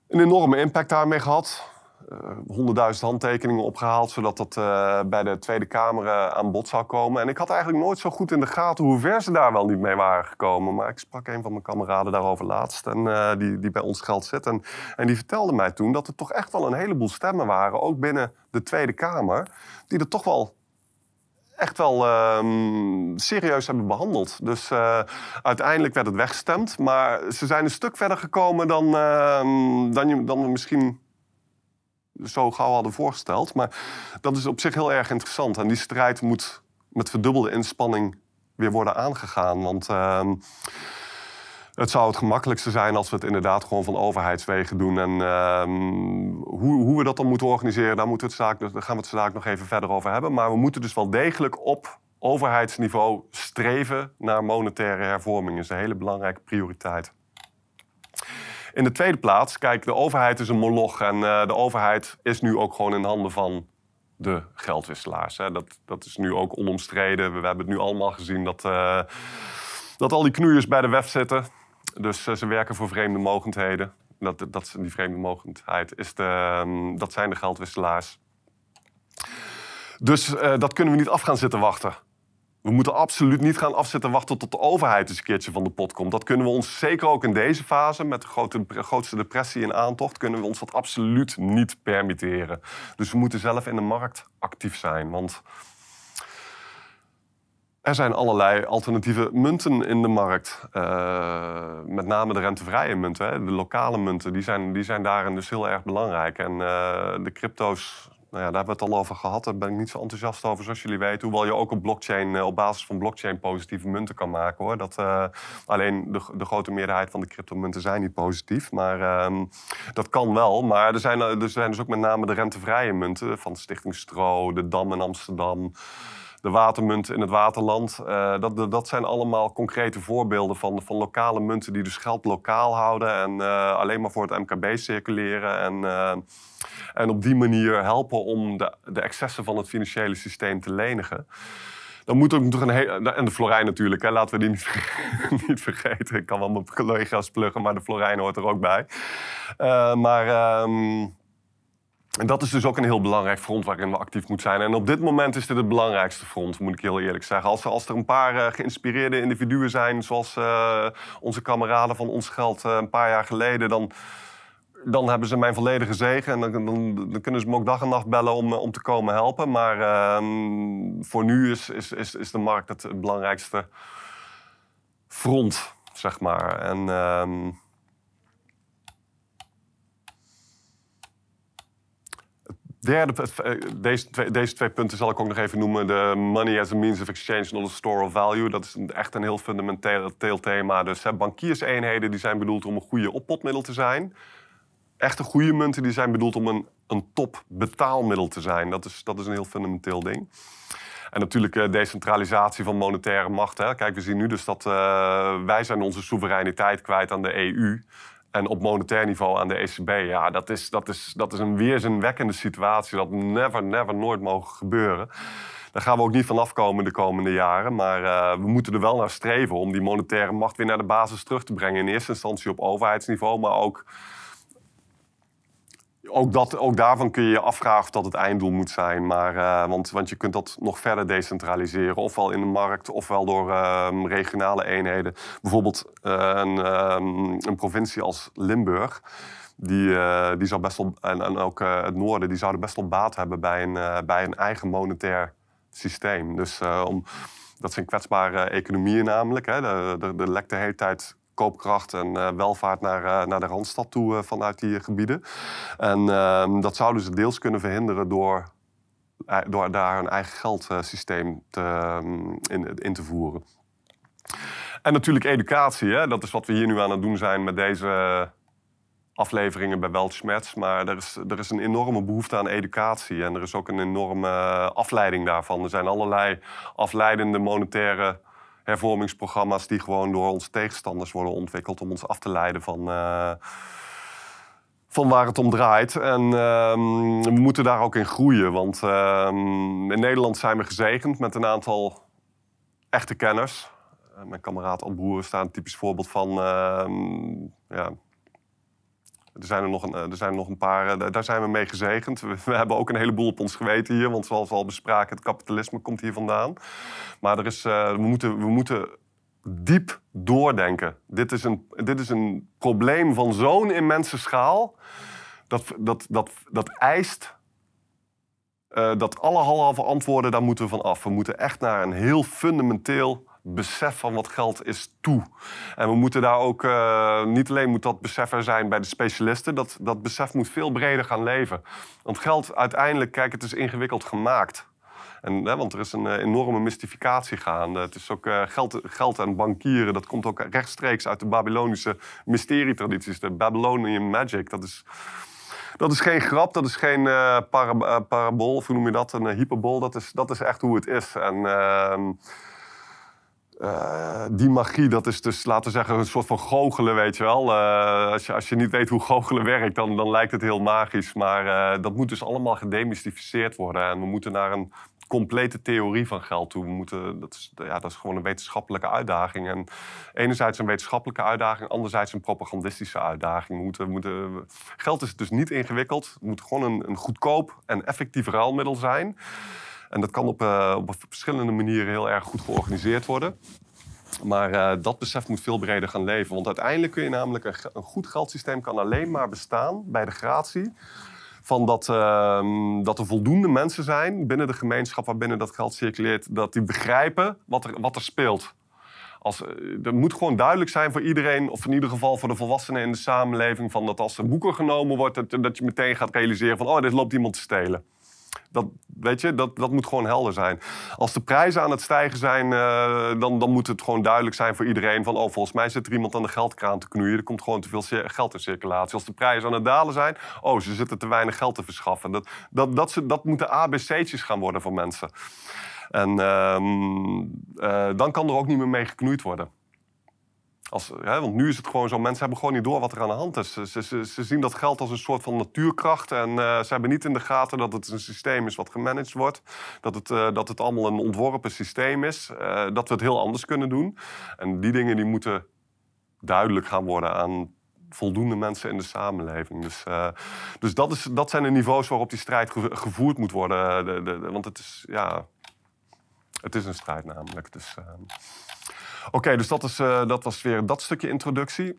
Speaker 1: een enorme impact daarmee gehad. 100.000 handtekeningen opgehaald, zodat dat uh, bij de Tweede Kamer uh, aan bod zou komen. En ik had eigenlijk nooit zo goed in de gaten hoe ver ze daar wel niet mee waren gekomen. Maar ik sprak een van mijn kameraden daarover laatst, en, die, die bij ons geld zit. En, en die vertelde mij toen dat er toch echt wel een heleboel stemmen waren, ook binnen de Tweede Kamer, die er toch wel echt wel um, serieus hebben behandeld. Dus uiteindelijk werd het weggestemd. Maar ze zijn een stuk verder gekomen dan, uh, dan, je, dan we misschien zo gauw hadden voorgesteld. Maar dat is op zich heel erg interessant. En die strijd moet met verdubbelde inspanning weer worden aangegaan. Want uh, het zou het gemakkelijkste zijn als we het inderdaad gewoon van overheidswegen doen. En uh, hoe, hoe, we dat dan moeten organiseren, daar, moeten we het zaak, daar gaan we het zaak nog even verder over hebben. Maar we moeten dus wel degelijk op overheidsniveau streven naar monetaire hervorming. Dat is een hele belangrijke prioriteit. In de tweede plaats, kijk, de overheid is een moloch. En uh, de overheid is nu ook gewoon in handen van de geldwisselaars. Hè. Dat, dat is nu ook onomstreden. We, hebben het nu allemaal gezien dat, uh, dat al die knoeiers bij de WEF zitten. Dus uh, ze werken voor vreemde mogendheden. Dat, dat, die vreemde mogendheid is de, um, dat zijn de geldwisselaars. Dus dat kunnen we niet af gaan zitten wachten. We moeten absoluut niet gaan afzetten wachten tot de overheid eens een keertje van de pot komt. Dat kunnen we ons, zeker ook in deze fase, met de grote, grootste depressie in aantocht, kunnen we ons dat absoluut niet permitteren. Dus we moeten zelf in de markt actief zijn. Want er zijn allerlei alternatieve munten in de markt. Uh, met name de rentevrije munten, hè. de lokale munten, die zijn, die zijn daarin dus heel erg belangrijk. En uh, de crypto's nou ja, daar hebben we het al over gehad. Daar ben ik niet zo enthousiast over, zoals jullie weten. Hoewel je ook op blockchain, eh, op basis van blockchain positieve munten kan maken. Hoor. Dat, uh, alleen de, de, grote meerderheid van de cryptomunten zijn niet positief. Maar uh, dat kan wel. Maar er zijn, er zijn dus ook met name de rentevrije munten. Van de Stichting Stro, de Dam in Amsterdam de watermunt in het waterland. Uh, dat, dat zijn allemaal concrete voorbeelden van, van lokale munten die dus geld lokaal houden en uh, alleen maar voor het MKB circuleren. En, uh, en op die manier helpen om de, de excessen van het financiële systeem te lenigen. Dan moet ook nog een hele. En de Florijn natuurlijk, hè, laten we die niet, niet vergeten. Ik kan wel mijn collega's pluggen, maar de Florijn hoort er ook bij. maar. Um, en dat is dus ook een heel belangrijk front waarin we actief moeten zijn. En op dit moment is dit het belangrijkste front, moet ik heel eerlijk zeggen. Als er, als er een paar uh, geïnspireerde individuen zijn, zoals uh, onze kameraden van Ons Geld uh, een paar jaar geleden, dan, dan hebben ze mijn volledige zegen. En dan, dan, kunnen ze me ook dag en nacht bellen om, om te komen helpen. Maar ehm, voor nu is, is, is, is de markt het, belangrijkste front, zeg maar. En... Derde, eh, deze twee, deze twee punten zal ik ook nog even noemen. De money as a means of exchange, not a store of value. Dat is echt een heel fundamenteel thema. Dus hè, bankierseenheden die zijn bedoeld om een goede oppotmiddel te zijn. Echte goede munten die zijn bedoeld om een, een top betaalmiddel te zijn. Dat is, dat is een heel fundamenteel ding. En natuurlijk uh, decentralisatie van monetaire macht. Hè. Kijk, we zien nu dus dat uh, wij zijn onze soevereiniteit kwijt aan de EU. En op monetair niveau aan de ECB, ja, dat is, dat is, dat is een weerzinwekkende situatie. Dat never, never, nooit mogen gebeuren. Daar gaan we ook niet van afkomen de komende jaren. Maar uh, we moeten er wel naar streven om die monetaire macht weer naar de basis terug te brengen. In eerste instantie op overheidsniveau, maar ook ook, dat, ook daarvan kun je je afvragen of dat het einddoel moet zijn. Maar, uh, want, want je kunt dat nog verder decentraliseren. Ofwel in de markt, ofwel door uh, regionale eenheden. Bijvoorbeeld uh, een, ehm, een, provincie als Limburg. Die, die zou best wel, en, ook het noorden, die zouden best wel baat hebben bij een, bij een eigen monetair systeem. Dus om, dat zijn kwetsbare economieën namelijk. Hè. De, de lekt de hele tijd koopkracht en uh, welvaart naar, uh, naar de Randstad toe uh, vanuit die gebieden. En ehm, dat zouden ze deels kunnen verhinderen door, door daar een eigen geldsysteem te, um, in, in te voeren. En natuurlijk educatie. Hè? Dat is wat we hier nu aan het doen zijn met deze afleveringen bij Weltschmerz. Maar er is, er is een enorme behoefte aan educatie. En er is ook een enorme afleiding daarvan. Er zijn allerlei afleidende monetaire hervormingsprogramma's die gewoon door onze tegenstanders worden ontwikkeld om ons af te leiden van, uh, van waar het om draait. En uh, we moeten daar ook in groeien. Want uh, in Nederland zijn we gezegend met een aantal echte kenners. Uh, mijn kameraad Ad Broer staat een typisch voorbeeld van ehm, ja, er zijn er nog een, er zijn er nog een paar, eh, daar zijn we mee gezegend. We, hebben ook een heleboel op ons geweten hier, want zoals we al bespraken, het kapitalisme komt hier vandaan. Maar er is, uh, we, moeten, we moeten diep doordenken. Dit is een, dit is een probleem van zo'n immense schaal. Dat, dat, dat, dat eist dat alle halve antwoorden, daar moeten we van af. We moeten echt naar een heel fundamenteel besef van wat geld is toe. En we moeten daar ook, uh, niet alleen moet dat besef er zijn bij de specialisten, dat, dat besef moet veel breder gaan leven. Want geld uiteindelijk, kijk, het is ingewikkeld gemaakt. En, hè, want er is een uh, enorme mystificatie gaande. Het is ook uh, geld, geld en bankieren, dat komt ook rechtstreeks uit de Babylonische mysterietradities. De Babylonian magic, dat is... Dat is geen grap, dat is geen uh, para, parabool, of hoe noem je dat? Een hyperbol. Dat is, dat is echt hoe het is. En ehm, uh, die magie, dat is dus, laten we zeggen, een soort van goochelen, weet je wel. Uh, als, je, als je niet weet hoe goochelen werkt, dan, dan lijkt het heel magisch. Maar uh, dat moet dus allemaal gedemystificeerd worden. En we moeten naar een complete theorie van geld toe. We moeten, dat, is, ja, dat is gewoon een wetenschappelijke uitdaging. En enerzijds een wetenschappelijke uitdaging, anderzijds een propagandistische uitdaging. We moeten, moeten, geld is dus niet ingewikkeld. Het moet gewoon een, een goedkoop en effectief ruilmiddel zijn. En dat kan op, uh, op verschillende manieren heel erg goed georganiseerd worden. Maar uh, dat besef moet veel breder gaan leven. Want uiteindelijk kun je namelijk een, goed geldsysteem kan alleen maar bestaan bij de gratie van dat, uh, dat er voldoende mensen zijn binnen de gemeenschap waarbinnen dat geld circuleert, dat die begrijpen wat er, wat er speelt. Als, eh, er moet gewoon duidelijk zijn voor iedereen, of in ieder geval voor de volwassenen in de samenleving, van dat als er boeken genomen wordt, dat, dat je meteen gaat realiseren van, oh, dit loopt iemand te stelen. Dat, weet je, dat, dat moet gewoon helder zijn. Als de prijzen aan het stijgen zijn, uh, dan, dan moet het gewoon duidelijk zijn voor iedereen van... oh, volgens mij zit er iemand aan de geldkraan te knoeien. Er komt gewoon te veel geld in circulatie. Als de prijzen aan het dalen zijn, oh, ze zitten te weinig geld te verschaffen. Dat, dat, dat, dat, dat moeten ABC'tjes gaan worden voor mensen. En uh, uh, dan kan er ook niet meer mee geknoeid worden. Als, hè, want nu is het gewoon zo, mensen hebben gewoon niet door wat er aan de hand is. Ze, zien dat geld als een soort van natuurkracht. En uh, ze hebben niet in de gaten dat het een systeem is wat gemanaged wordt. Dat het, uh, dat het allemaal een ontworpen systeem is. Uh, dat we het heel anders kunnen doen. En die dingen die moeten duidelijk gaan worden aan voldoende mensen in de samenleving. Dus, dus dat, is, dat zijn de niveaus waarop die strijd gevoerd moet worden. De, de, want het is, ja, het is een strijd namelijk. Dus, Oké, dus dat, is, uh, dat was weer dat stukje introductie.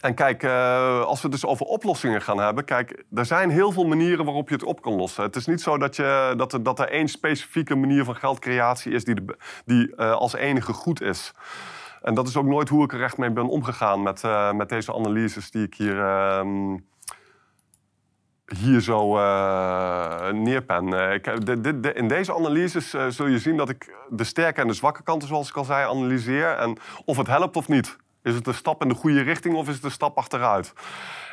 Speaker 1: En kijk, uh, als we het dus over oplossingen gaan hebben, kijk, er zijn heel veel manieren waarop je het op kan lossen. Het is niet zo dat, je, dat, er, dat er één specifieke manier van geldcreatie is die, die uh, als enige goed is. En dat is ook nooit hoe ik er echt mee ben omgegaan met, met deze analyses die ik hier ehm, hier zo uh, neerpen. Uh, ik, de, in deze analyses zul je zien dat ik de sterke en de zwakke kanten, zoals ik al zei, analyseer. En of het helpt of niet. Is het een stap in de goede richting of is het een stap achteruit?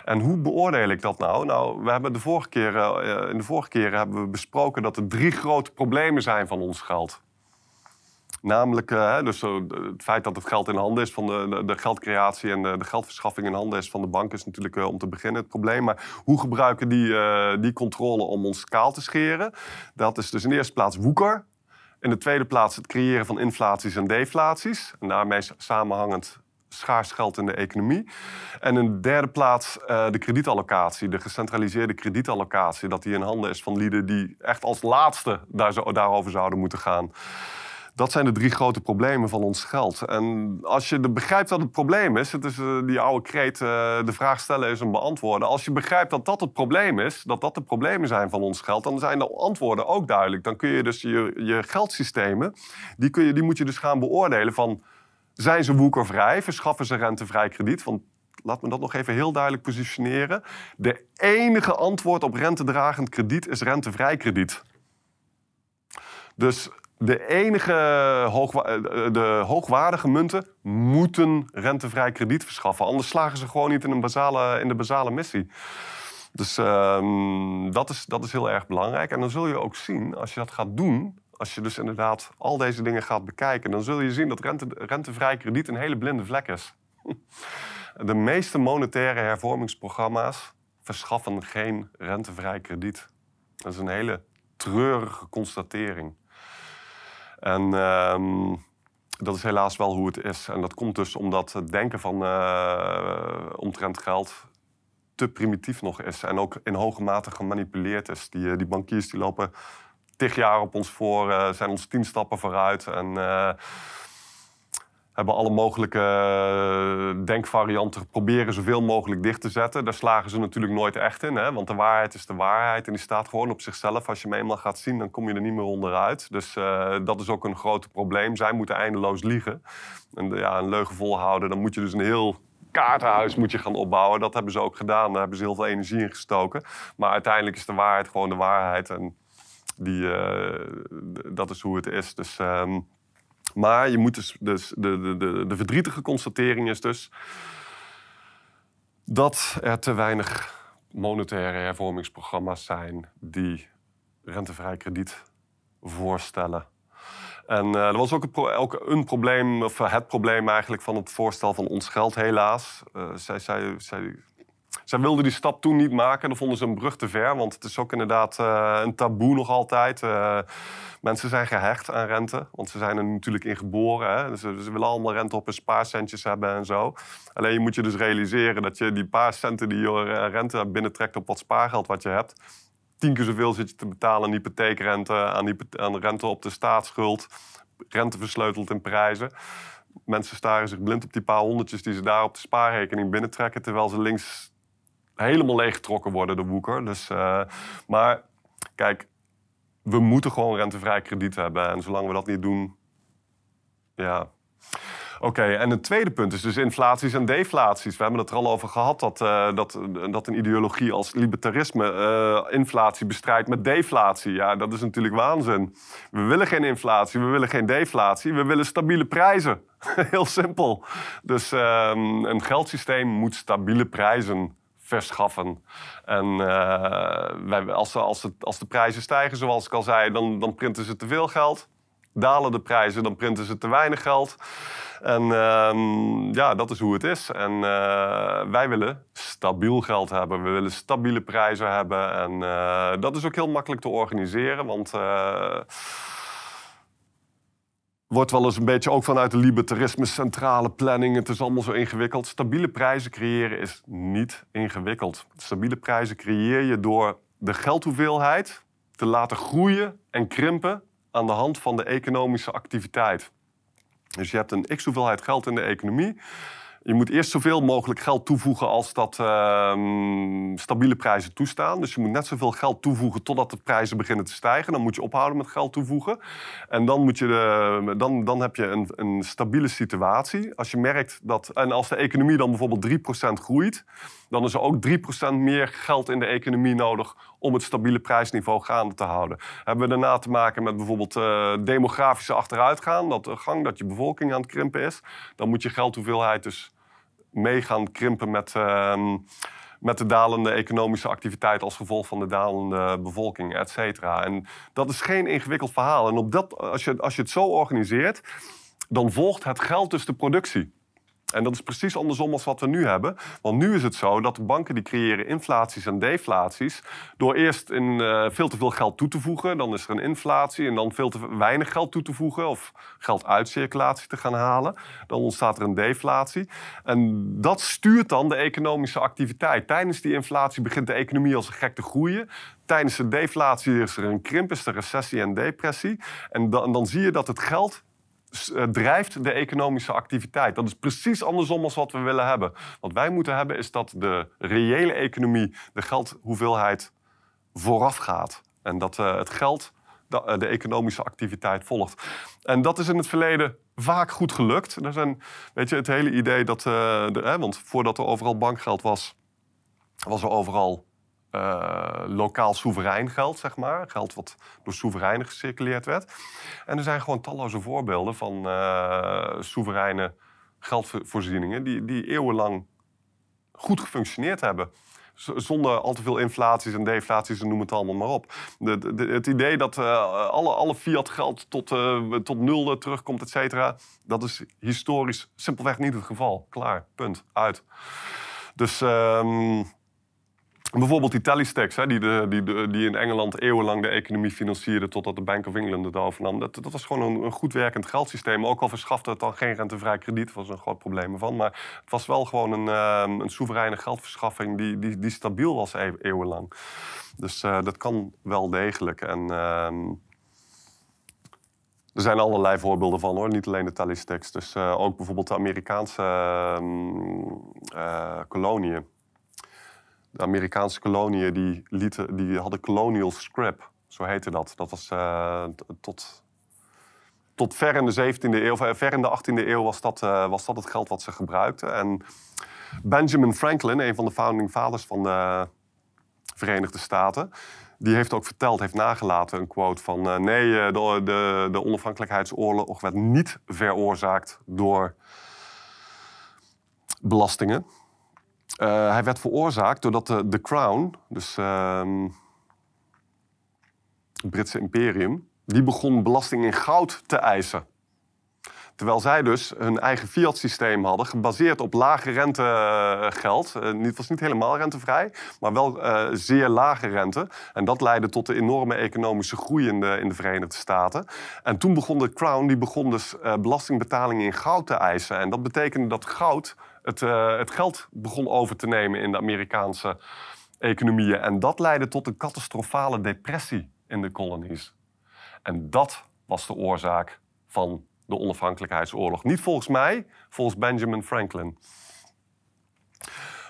Speaker 1: En hoe beoordeel ik dat nou? Nou, we hebben de vorige keren, in de vorige keren hebben we besproken dat er drie grote problemen zijn van ons geld. Namelijk uh, dus, het feit dat het geld in handen is van de, de, geldcreatie en de, de, geldverschaffing in handen is van de bank is natuurlijk uh, om te beginnen het probleem. Maar hoe gebruiken die, die controle om ons kaal te scheren? Dat is dus in de eerste plaats woeker. In de tweede plaats het creëren van inflaties en deflaties. En daarmee samenhangend schaars geld in de economie. En in de derde plaats de kredietallocatie, de gecentraliseerde kredietallocatie. Dat die in handen is van lieden die echt als laatste daar zo, daarover zouden moeten gaan. Dat zijn de drie grote problemen van ons geld. En als je begrijpt wat het probleem is, het is uh, die oude kreet, uh, de vraag stellen is een beantwoorden. Als je begrijpt dat dat het probleem is, dat dat de problemen zijn van ons geld, dan zijn de antwoorden ook duidelijk. Dan kun je dus je, je geldsystemen, die, kun je, die moet je dus gaan beoordelen van, zijn ze woekervrij, verschaffen ze rentevrij krediet? Want laat me dat nog even heel duidelijk positioneren. De enige antwoord op rentedragend krediet is rentevrij krediet. Dus de enige hoogwa- eh, de hoogwaardige munten moeten rentevrij krediet verschaffen. Anders slagen ze gewoon niet in, een in de basale missie. Dus ehm, dat, is, dat is heel erg belangrijk. En dan zul je ook zien, als je dat gaat doen... als je dus inderdaad al deze dingen gaat bekijken... dan zul je zien dat rente, rentevrij krediet een hele blinde vlek is. De meeste monetaire hervormingsprogramma's verschaffen geen rentevrij krediet. Dat is een hele treurige constatering. En ehm, dat is helaas wel hoe het is. En dat komt dus omdat het denken van eh, omtrent geld te primitief nog is. En ook in hoge mate gemanipuleerd is. Die, eh, die bankiers die lopen tig jaar op ons voor, eh, zijn ons tien stappen vooruit. En hebben alle mogelijke eh, denkvarianten proberen zoveel mogelijk dicht te zetten. Daar slagen ze natuurlijk nooit echt in. Hè? Want de waarheid is de waarheid en die staat gewoon op zichzelf. Als je hem eenmaal gaat zien, dan kom je er niet meer onderuit. Dus eh, dat is ook een groot probleem. Zij moeten eindeloos liegen. En ja, een leugen volhouden, dan moet je dus een heel kaartenhuis moet je gaan opbouwen. Dat hebben ze ook gedaan. Daar hebben ze heel veel energie in gestoken. Maar uiteindelijk is de waarheid gewoon de waarheid. En die, eh, dat is hoe het is. Dus... ehm, maar je moet dus, dus de, de, de, de verdrietige constatering is dus dat er te weinig monetaire hervormingsprogramma's zijn die rentevrij krediet voorstellen. En eh, er was ook een, een probleem, of eh, het probleem eigenlijk van het voorstel van ons geld, helaas. Eh, zij, zij, zij, zij wilden die stap toen niet maken. Dan vonden ze een brug te ver, want het is ook inderdaad eh, een taboe nog altijd. Eh, mensen zijn gehecht aan rente, want ze zijn er natuurlijk in geboren. Hè? Dus ze, ze willen allemaal rente op hun spaarcentjes hebben en zo. Alleen moet je dus realiseren dat je die paar centen die je eh, rente binnentrekt op wat spaargeld wat je hebt, tien keer zoveel zit je te betalen aan hypotheekrente, aan, aan rente op de staatsschuld, rente versleuteld in prijzen. Mensen staren zich blind op die paar honderdjes die ze daar op de spaarrekening binnentrekken, terwijl ze links helemaal leeggetrokken worden, de woeker. Dus, eh, maar kijk, we moeten gewoon rentevrij krediet hebben. En zolang we dat niet doen, ja. Oké, en het tweede punt is dus inflaties en deflaties. We hebben het er al over gehad dat, eh, dat, dat een ideologie als libertarisme eh, inflatie bestrijdt met deflatie. Ja, dat is natuurlijk waanzin. We willen geen inflatie, we willen geen deflatie, we willen stabiele prijzen. Heel simpel. Dus ehm, een geldsysteem moet stabiele prijzen verschaffen. En eh, wij, als, als, als de prijzen stijgen, zoals ik al zei, dan, dan printen ze te veel geld. Dalen de prijzen, dan printen ze te weinig geld. En ehm, ja, dat is hoe het is. En eh, wij willen stabiel geld hebben. We willen stabiele prijzen hebben. En eh, dat is ook heel makkelijk te organiseren, want... wordt wel eens een beetje ook vanuit de libertarisme centrale planning. Het is allemaal zo ingewikkeld. Stabiele prijzen creëren is niet ingewikkeld. Stabiele prijzen creëer je door de geldhoeveelheid te laten groeien en krimpen aan de hand van de economische activiteit. Dus je hebt een x hoeveelheid geld in de economie. Je moet eerst zoveel mogelijk geld toevoegen als dat ehm, stabiele prijzen toestaan. Dus je moet net zoveel geld toevoegen totdat de prijzen beginnen te stijgen. Dan moet je ophouden met geld toevoegen. En dan, moet je de, dan, dan heb je een, een stabiele situatie. Als je merkt dat, en als de economie dan bijvoorbeeld 3% groeit, dan is er ook 3% meer geld in de economie nodig om het stabiele prijsniveau gaande te houden. Hebben we daarna te maken met bijvoorbeeld eh, demografische achteruitgaan, dat, de gang dat je bevolking aan het krimpen is, dan moet je geldhoeveelheid dus mee gaan krimpen met, ehm, met de dalende economische activiteit als gevolg van de dalende bevolking, et cetera. En dat is geen ingewikkeld verhaal. En op dat, als, je, als je het zo organiseert, dan volgt het geld dus de productie. En dat is precies andersom als wat we nu hebben. Want nu is het zo dat de banken die creëren inflaties en deflaties... door eerst in, eh, veel te veel geld toe te voegen, dan is er een inflatie... en dan veel te weinig geld toe te voegen of geld uit circulatie te gaan halen. Dan ontstaat er een deflatie. En dat stuurt dan de economische activiteit. Tijdens die inflatie begint de economie als een gek te groeien. Tijdens de deflatie is er een krimp, is er recessie en depressie. En dan, dan zie je dat het geld drijft de economische activiteit. Dat is precies andersom als wat we willen hebben. Wat wij moeten hebben is dat de reële economie, de geldhoeveelheid, vooraf gaat. En dat eh, het geld de, eh, de economische activiteit volgt. En dat is in het verleden vaak goed gelukt. Er zijn, weet je, het hele idee dat... eh, hè, want voordat er overal bankgeld was, was er overal eh, lokaal soeverein geld, zeg maar. Geld wat door soevereinen gecirculeerd werd. En er zijn gewoon talloze voorbeelden van uh, soevereine geldvoorzieningen die, die eeuwenlang goed gefunctioneerd hebben. Zonder al te veel inflaties en deflaties en noem het allemaal maar op. Het idee dat uh, alle, alle fiat geld tot, tot nul terugkomt, et cetera, dat is historisch simpelweg niet het geval. Klaar, punt, uit. Dus um, Bijvoorbeeld die Tellystex, die, die, die in Engeland eeuwenlang de economie financierde totdat de Bank of England het overnam. Dat, dat was gewoon een, goed werkend geldsysteem. Ook al verschafte het dan geen rentevrij krediet, was een groot probleem ervan. Maar het was wel gewoon een, uh, een soevereine geldverschaffing die, die, die stabiel was e eeuwenlang. Dus uh, dat kan wel degelijk. En uh, er zijn allerlei voorbeelden van hoor, niet alleen de Tellystex. Dus uh, ook bijvoorbeeld de Amerikaanse ehm, koloniën de Amerikaanse koloniën die, die hadden colonial scrap, zo heette dat. Dat was uh, tot, tot ver in de 17e eeuw, eh, ver in de 18e eeuw was dat, uh, was dat het geld wat ze gebruikten. En Benjamin Franklin, een van de founding fathers van de Verenigde Staten, die heeft ook verteld, heeft nagelaten een quote van... Uh, nee, de, de, de onafhankelijkheidsoorlog werd niet veroorzaakt door belastingen. Uh, hij werd veroorzaakt doordat de, Crown, dus uh, het Britse imperium, die begon belasting in goud te eisen. Terwijl zij dus hun eigen fiat-systeem hadden, gebaseerd op lage rentegeld. Uh, het was niet helemaal rentevrij, maar wel uh, zeer lage rente. En dat leidde tot de enorme economische groei in de, in de Verenigde Staten. En toen begon de Crown die begon dus belastingbetalingen in goud te eisen. En dat betekende dat goud het, uh, het geld begon over te nemen in de Amerikaanse economieën. En dat leidde tot een catastrofale depressie in de kolonies. En dat was de oorzaak van de onafhankelijkheidsoorlog. Niet volgens mij, volgens Benjamin Franklin.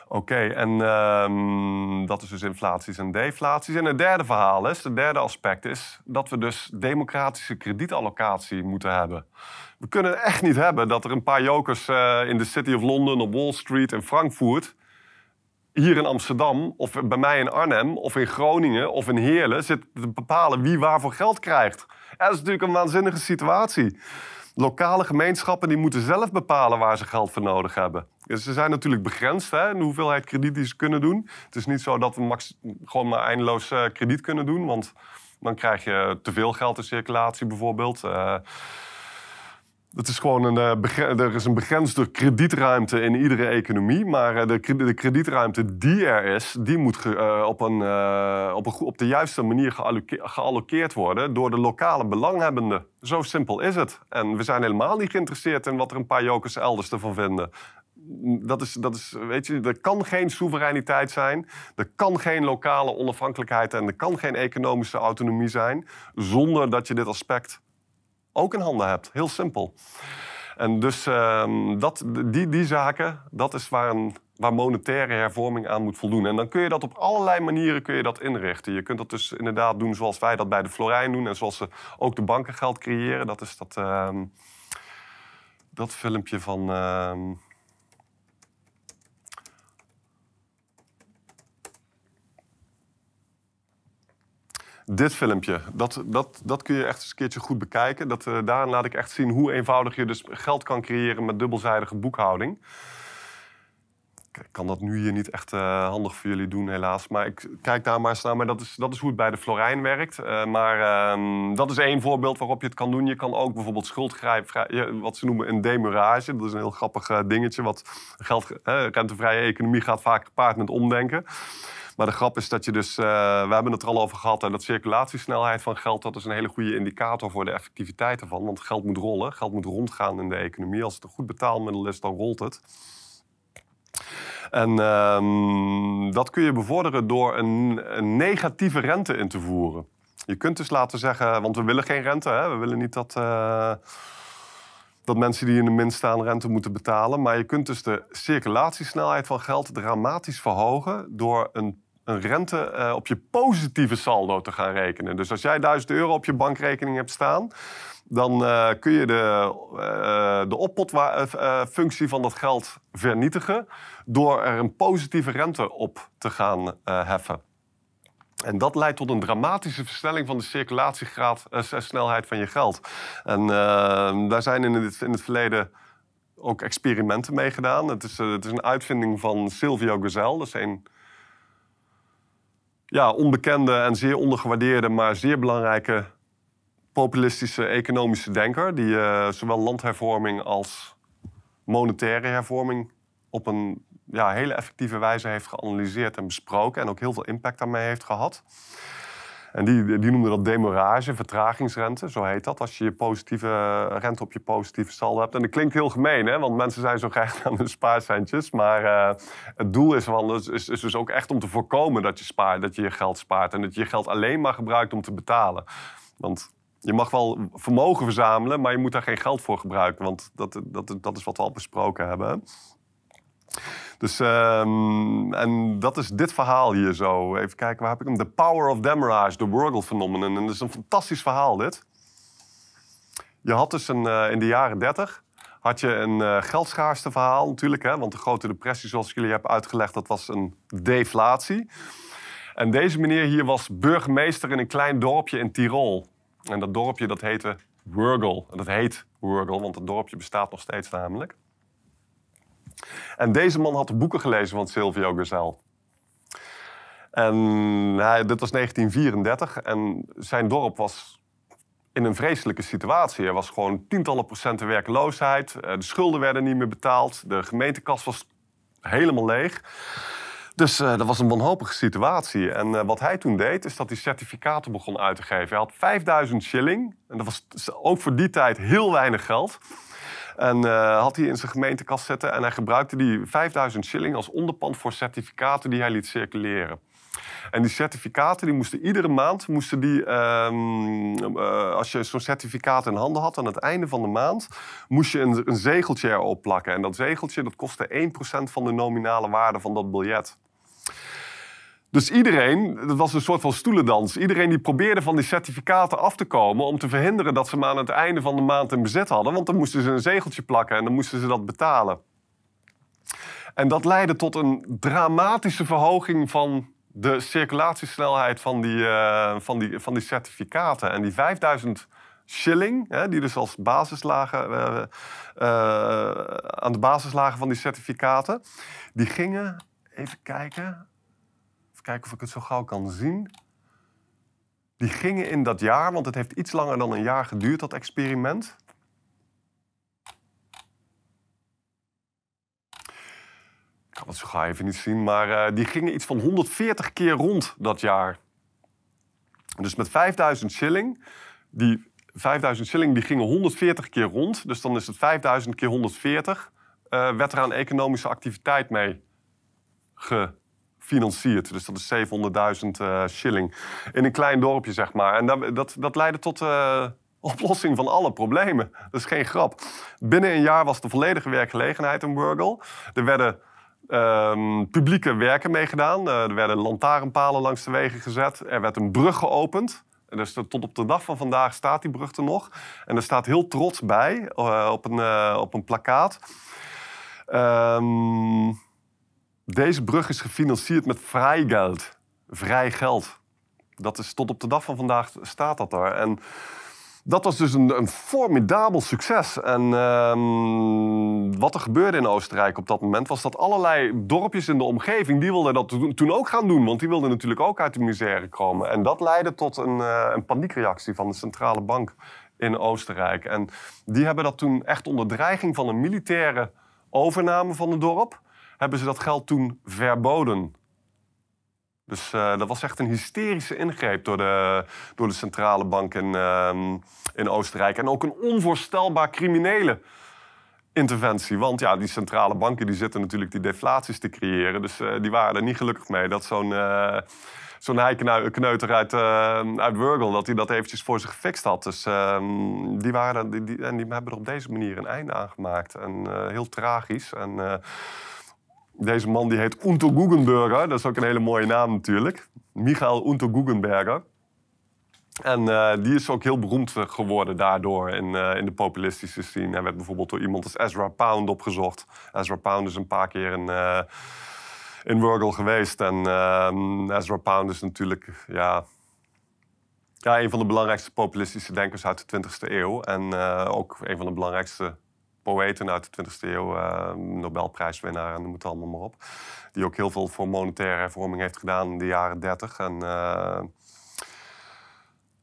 Speaker 1: Oké, en um, dat is dus inflaties en deflaties. En het derde verhaal is, het derde aspect is dat we dus democratische kredietallocatie moeten hebben. We kunnen echt niet hebben dat er een paar jokers uh, in de City of London, op Wall Street en Frankfurt, hier in Amsterdam, of bij mij in Arnhem, of in Groningen, of in Heerlen, zitten te bepalen wie waarvoor geld krijgt. dat is natuurlijk een waanzinnige situatie. Lokale gemeenschappen die moeten zelf bepalen waar ze geld voor nodig hebben. Dus ze zijn natuurlijk begrensd hè, in de hoeveelheid krediet die ze kunnen doen. Het is niet zo dat we gewoon maar eindeloos uh, krediet kunnen doen, want dan krijg je te veel geld in circulatie bijvoorbeeld. Uh, het is gewoon een, uh, er is een begrensde kredietruimte in iedere economie. Maar uh, de, kredietruimte die er is, die moet uh, op, een, op, een, op de juiste manier geallokeerd worden door de lokale belanghebbenden. Zo simpel is het. En we zijn helemaal niet geïnteresseerd in wat er een paar jokers elders ervan vinden. Dat is, dat is, weet je, er kan geen soevereiniteit zijn, er kan geen lokale onafhankelijkheid en er kan geen economische autonomie zijn zonder dat je dit aspect ook in handen hebt. Heel simpel. En dus uh, dat, die, die zaken, dat is waar, een, waar monetaire hervorming aan moet voldoen. En dan kun je dat op allerlei manieren kun je dat inrichten. Je kunt dat dus inderdaad doen zoals wij dat bij de Florijn doen... en zoals ze ook de banken geld creëren. Dat is dat, uh, dat filmpje van... Uh, Dit filmpje, dat, dat, dat kun je echt eens een keertje goed bekijken. Dat, uh, daarin laat ik echt zien hoe eenvoudig je dus geld kan creëren met dubbelzijdige boekhouding. Ik kan dat nu hier niet echt uh, handig voor jullie doen, helaas. Maar ik kijk daar maar eens naar. Maar dat is, dat is hoe het bij de Florijn werkt. Uh, maar uh, dat is één voorbeeld waarop je het kan doen. Je kan ook bijvoorbeeld schuldgrijp, wat ze noemen een demurage. Dat is een heel grappig dingetje. Wat geld, rentevrije economie gaat vaak gepaard met omdenken. Maar de grap is dat je dus, uh, we hebben het er al over gehad, en dat circulatiesnelheid van geld, dat is een hele goede indicator voor de effectiviteit ervan. Want geld moet rollen, geld moet rondgaan in de economie. Als het een goed betaalmiddel is, dan rolt het. En uh, dat kun je bevorderen door een, negatieve rente in te voeren. Je kunt dus laten zeggen, want we willen geen rente, hè? we willen niet dat. Uh, dat mensen die in de min staan rente moeten betalen. Maar je kunt dus de circulatiesnelheid van geld dramatisch verhogen door een een rente uh, op je positieve saldo te gaan rekenen. Dus als jij 1000 euro op je bankrekening hebt staan, dan uh, kun je de, uh, de oppotfunctie van dat geld vernietigen door er een positieve rente op te gaan heffen. En dat leidt tot een dramatische versnelling van de circulatiegraad, uh, snelheid van je geld. En daar zijn in het, in het verleden ook experimenten mee gedaan. Het is, het is een uitvinding van Silvio Gesell. Dat is een ja, onbekende en zeer ondergewaardeerde, maar zeer belangrijke populistische economische denker. Die zowel landhervorming als monetaire hervorming op een ja, hele effectieve wijze heeft geanalyseerd en besproken. En ook heel veel impact daarmee heeft gehad. En die, die noemde dat demorage, vertragingsrente, zo heet dat. Als je je positieve rente op je positieve saldo hebt. En dat klinkt heel gemeen, hè? want mensen zijn zo graag aan hun spaarcentjes. Maar uh, het doel is, van, is, is, dus ook echt om te voorkomen dat je spaart, dat je je geld spaart. En dat je je geld alleen maar gebruikt om te betalen. Want je mag wel vermogen verzamelen, maar je moet daar geen geld voor gebruiken. Want dat, dat, dat is wat we al besproken hebben. Dus, um, en dat is dit verhaal hier zo. Even kijken, waar heb ik hem? The Power of Demorage, the Wurgle Phenomenon. En dat is een fantastisch verhaal, dit. Je had dus een, uh, in de jaren 30 had je een uh, geldschaarste verhaal natuurlijk. Hè? Want de grote depressie, zoals ik jullie heb uitgelegd, dat was een deflatie. En deze meneer hier was burgemeester in een klein dorpje in Tirol. En dat dorpje dat heette Wurgle. En dat heet Wurgle, want het dorpje bestaat nog steeds namelijk. En deze man had de boeken gelezen van Silvio Gesell. En hij, dit was 1934 en zijn dorp was in een vreselijke situatie. Er was gewoon tientallen procenten werkloosheid. Eh, de schulden werden niet meer betaald. De gemeentekas was helemaal leeg. Dus uh, dat was een wanhopige situatie. En uh, wat hij toen deed, is dat hij certificaten begon uit te geven. Hij had 5000 shilling. En dat was ook voor die tijd heel weinig geld. En uh, had hij in zijn gemeentekast zetten. En hij gebruikte die 5000 shilling als onderpand voor certificaten die hij liet circuleren. En die certificaten die moesten iedere maand, moesten die, um, uh, als je zo'n certificaat in handen had, aan het einde van de maand, moest je een, een zegeltje erop plakken. En dat zegeltje dat kostte 1% van de nominale waarde van dat biljet. Dus iedereen, dat was een soort van stoelendans. Iedereen die probeerde van die certificaten af te komen om te verhinderen dat ze hem aan het einde van de maand in bezit hadden. Want dan moesten ze een zegeltje plakken en dan moesten ze dat betalen. En dat leidde tot een dramatische verhoging van de circulatiesnelheid van die, uh, van die, van die certificaten. En die 5000 shilling, hè, die dus als basis lagen, uh, uh, aan de basis lagen van die certificaten, die gingen, even kijken, kijken of ik het zo gauw kan zien. Die gingen in dat jaar, want het heeft iets langer dan een jaar geduurd, dat experiment. Ik kan het zo gauw even niet zien, maar uh, die gingen iets van 140 keer rond dat jaar. Dus met 5000 shilling, die 5000 shilling die gingen 140 keer rond. Dus dan is het 5000 keer 140, uh, werd er aan economische activiteit mee ge financiert. Dus dat is 700.000 uh, shilling in een klein dorpje, zeg maar. En dat, dat, dat leidde tot uh, oplossing van alle problemen. Dat is geen grap. Binnen een jaar was de volledige werkgelegenheid in Burgle. Er werden um, publieke werken meegedaan. Uh, er werden lantaarnpalen langs de wegen gezet. Er werd een brug geopend. Dus tot op de dag van vandaag staat die brug er nog. En er staat heel trots bij op, een, op een plakkaat. Um, deze brug is gefinancierd met vrijgeld. Vrij geld. Dat is tot op de dag van vandaag staat dat daar. En dat was dus een, een formidabel succes. En um, wat er gebeurde in Oostenrijk op dat moment... was dat allerlei dorpjes in de omgeving... die wilden dat toen ook gaan doen. Want die wilden natuurlijk ook uit de misère komen. En dat leidde tot een, uh, een paniekreactie van de centrale bank in Oostenrijk. En die hebben dat toen echt onder dreiging van een militaire overname van het dorp hebben ze dat geld toen verboden. Dus uh, dat was echt een hysterische ingreep door de, door de centrale bank in, uh, in Oostenrijk. En ook een onvoorstelbaar criminele interventie. Want ja, die centrale banken die zitten natuurlijk die deflaties te creëren. Dus uh, die waren er niet gelukkig mee dat zo'n zo'n heikenneuter uit, uit Wurgel... dat hij dat eventjes voor zich gefixt had. Dus ehm, die, waren, die, die, en die hebben er op deze manier een einde aan gemaakt. En heel tragisch. En deze man die heet Unto Guggenberger. Dat is ook een hele mooie naam natuurlijk. Michael Unto Guggenberger. En uh, die is ook heel beroemd geworden daardoor in, uh, in de populistische scene. Hij werd bijvoorbeeld door iemand als Ezra Pound opgezocht. Ezra Pound is een paar keer in, uh, in Wurgle geweest. En ehm, Ezra Pound is natuurlijk ja, ja, een van de belangrijkste populistische denkers uit de 20e eeuw. En eh, ook een van de belangrijkste poëten uit de 20e eeuw, uh, Nobelprijswinnaar en noem het allemaal maar op. Die ook heel veel voor monetaire hervorming heeft gedaan in de jaren 30. En uh,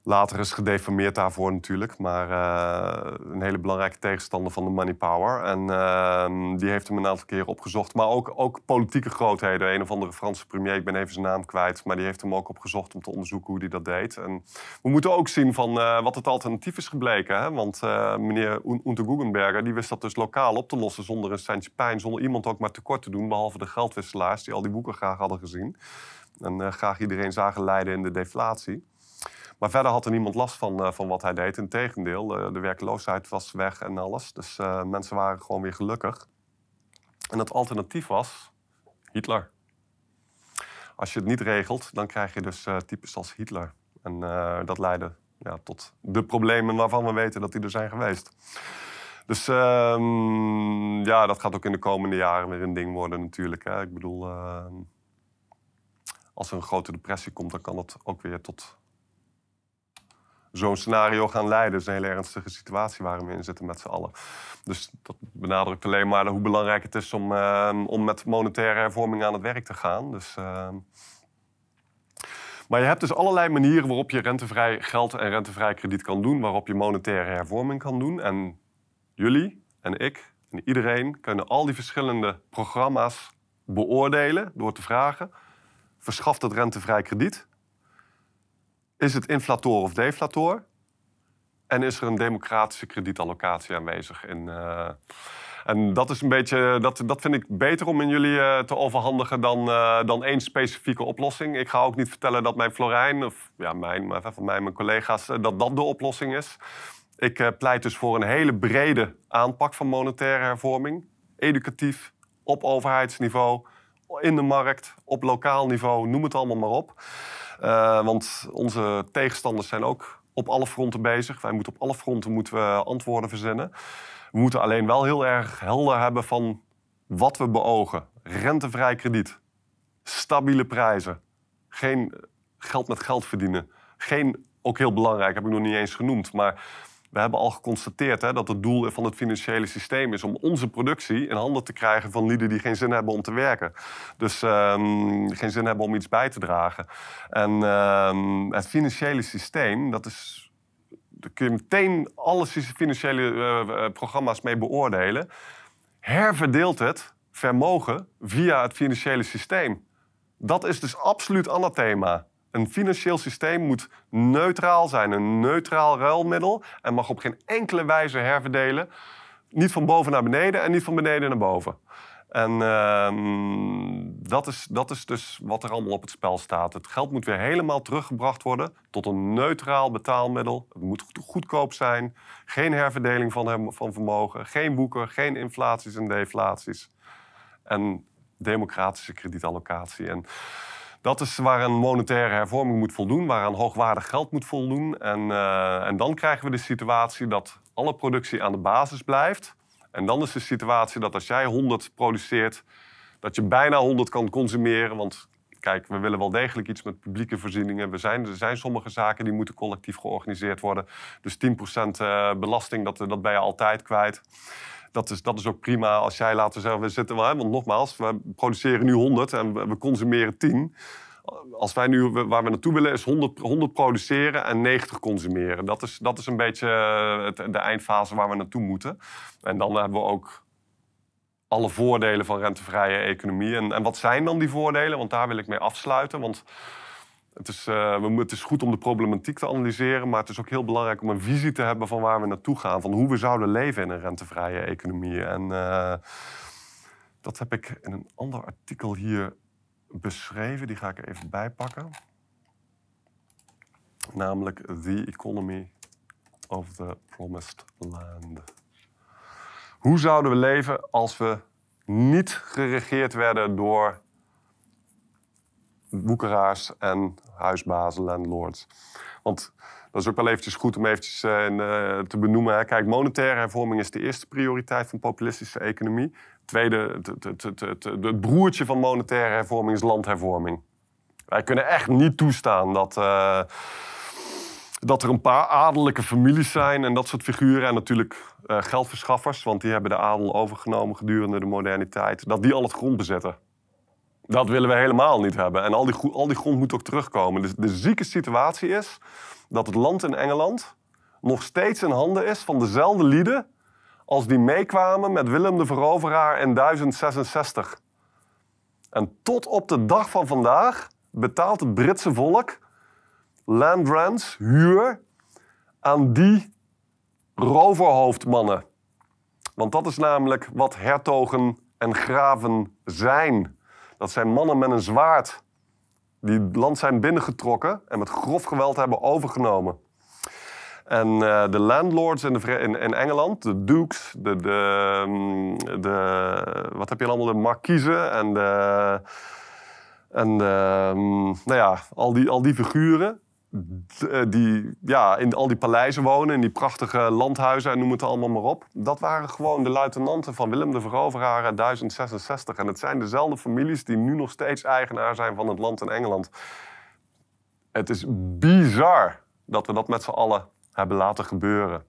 Speaker 1: Later is gedeformeerd daarvoor natuurlijk, maar uh, een hele belangrijke tegenstander van de money power. En uh, die heeft hem een aantal keren opgezocht. Maar ook, ook politieke grootheden. Een of andere Franse premier, ik ben even zijn naam kwijt, maar die heeft hem ook opgezocht om te onderzoeken hoe hij dat deed. En we moeten ook zien van uh, wat het alternatief is gebleken. Hè? Want meneer Unter Guggenberger die wist dat dus lokaal op te lossen zonder een centje pijn, zonder iemand ook maar tekort te doen, behalve de geldwisselaars die al die boeken graag hadden gezien. En graag iedereen zagen lijden in de deflatie. Maar verder had er niemand last van, uh, van wat hij deed. Integendeel, uh, de werkloosheid was weg en alles. Dus uh, mensen waren gewoon weer gelukkig. En het alternatief was Hitler. Als je het niet regelt, dan krijg je dus types als Hitler. En dat leidde ja, tot de problemen waarvan we weten dat die er zijn geweest. Dus ehm, ja, dat gaat ook in de komende jaren weer een ding worden natuurlijk. Hè. Ik bedoel, ehm, als er een grote depressie komt, dan kan dat ook weer tot zo'n scenario gaan leiden. Dat is een hele ernstige situatie waar we in zitten met z'n allen. Dus dat benadrukt alleen maar hoe belangrijk het is om, uh, om met monetaire hervorming aan het werk te gaan. Dus, uh... Maar je hebt dus allerlei manieren waarop je rentevrij geld en rentevrij krediet kan doen, waarop je monetaire hervorming kan doen. En jullie en ik en iedereen kunnen al die verschillende programma's beoordelen door te vragen: verschaft het rentevrij krediet? Is het inflator of deflator? En is er een democratische kredietallocatie aanwezig? In, uh, en dat is een beetje, dat, dat vind ik beter om in jullie uh, te overhandigen dan, uh, dan één specifieke oplossing. Ik ga ook niet vertellen dat mijn Florijn, of ja, mijn, maar van mij mijn collega's, dat dat de oplossing is. Ik pleit dus voor een hele brede aanpak van monetaire hervorming. Educatief, op overheidsniveau, in de markt, op lokaal niveau, noem het allemaal maar op. Uh, want onze tegenstanders zijn ook op alle fronten bezig. Wij moeten op alle fronten moeten we antwoorden verzinnen. We moeten alleen wel heel erg helder hebben van wat we beogen. Rentevrij krediet, stabiele prijzen, geen geld met geld verdienen. Geen, ook heel belangrijk, heb ik nog niet eens genoemd, maar we hebben al geconstateerd hè, dat het doel van het financiële systeem is om onze productie in handen te krijgen van lieden die geen zin hebben om te werken. Dus um, geen zin hebben om iets bij te dragen. En um, het financiële systeem, dat is. Daar kun je meteen alle financiële uh, programma's mee beoordelen. Herverdeelt het vermogen via het financiële systeem. Dat is dus absoluut anathema. Een financieel systeem moet neutraal zijn, een neutraal ruilmiddel en mag op geen enkele wijze herverdelen. Niet van boven naar beneden en niet van beneden naar boven. En uh, dat, is, dat is dus wat er allemaal op het spel staat. Het geld moet weer helemaal teruggebracht worden tot een neutraal betaalmiddel. Het moet goedkoop zijn. Geen herverdeling van, van vermogen. Geen boeken, geen inflaties en deflaties. En democratische kredietallocatie. En dat is waar een monetaire hervorming moet voldoen, waaraan hoogwaardig geld moet voldoen. En, uh, en dan krijgen we de situatie dat alle productie aan de basis blijft. En dan is de situatie dat als jij 100 produceert, dat je bijna 100 kan consumeren. Want kijk, we willen wel degelijk iets met publieke voorzieningen. We zijn, er zijn sommige zaken die moeten collectief georganiseerd worden. Dus 10% eh, belasting, dat, dat ben je altijd kwijt dat is, dat is ook prima als jij, laten we zeggen, we zitten wel, want nogmaals, we produceren nu 100 en we, consumeren 10 als wij nu waar we naartoe willen, is 100, 100 produceren en 90 consumeren. Dat is, dat is een beetje het, de eindfase waar we naartoe moeten. En dan hebben we ook alle voordelen van rentevrije economie. En, en wat zijn dan die voordelen? Want daar wil ik mee afsluiten. Want het is, we, het goed om de problematiek te analyseren, maar het is ook heel belangrijk om een visie te hebben van waar we naartoe gaan, van hoe we zouden leven in een rentevrije economie. En uh, dat heb ik in een ander artikel hier beschreven, die ga ik even bijpakken. Namelijk The Economy of the Promised Land. Hoe zouden we leven als we niet geregeerd werden door woekeraars en huisbazen, landlords. Want dat is ook wel eventjes goed om eventjes uh, te benoemen. Kijk, monetaire hervorming is de eerste prioriteit van populistische economie. Tweede, het broertje van monetaire hervorming is landhervorming. Wij kunnen echt niet toestaan dat, uh, dat er een paar adellijke families zijn en dat soort figuren. En natuurlijk geldverschaffers, want die hebben de adel overgenomen gedurende de moderniteit. Dat die al het grond bezetten. Dat willen we helemaal niet hebben. En al die, al die grond moet ook terugkomen. Dus de zieke situatie is dat het land in Engeland nog steeds in handen is van dezelfde lieden als die meekwamen met Willem de Veroveraar in 1066. En tot op de dag van vandaag betaalt het Britse volk land huur, aan die roverhoofdmannen. Want dat is namelijk wat hertogen en graven zijn. Dat zijn mannen met een zwaard die het land zijn binnengetrokken en met grof geweld hebben overgenomen. En uh, de landlords in, de, in, Engeland, de dukes, de, de, mm, de, wat heb je allemaal, de markiezen en de, en mm, nou ja, al die, al die figuren, eh, die ja, in al die paleizen wonen, in die prachtige landhuizen en noem het allemaal maar op. Dat waren gewoon de luitenanten van Willem de Veroveraar uit 1066. En het zijn dezelfde families die nu nog steeds eigenaar zijn van het land in Engeland. Het is bizar dat we dat met z'n allen hebben laten gebeuren.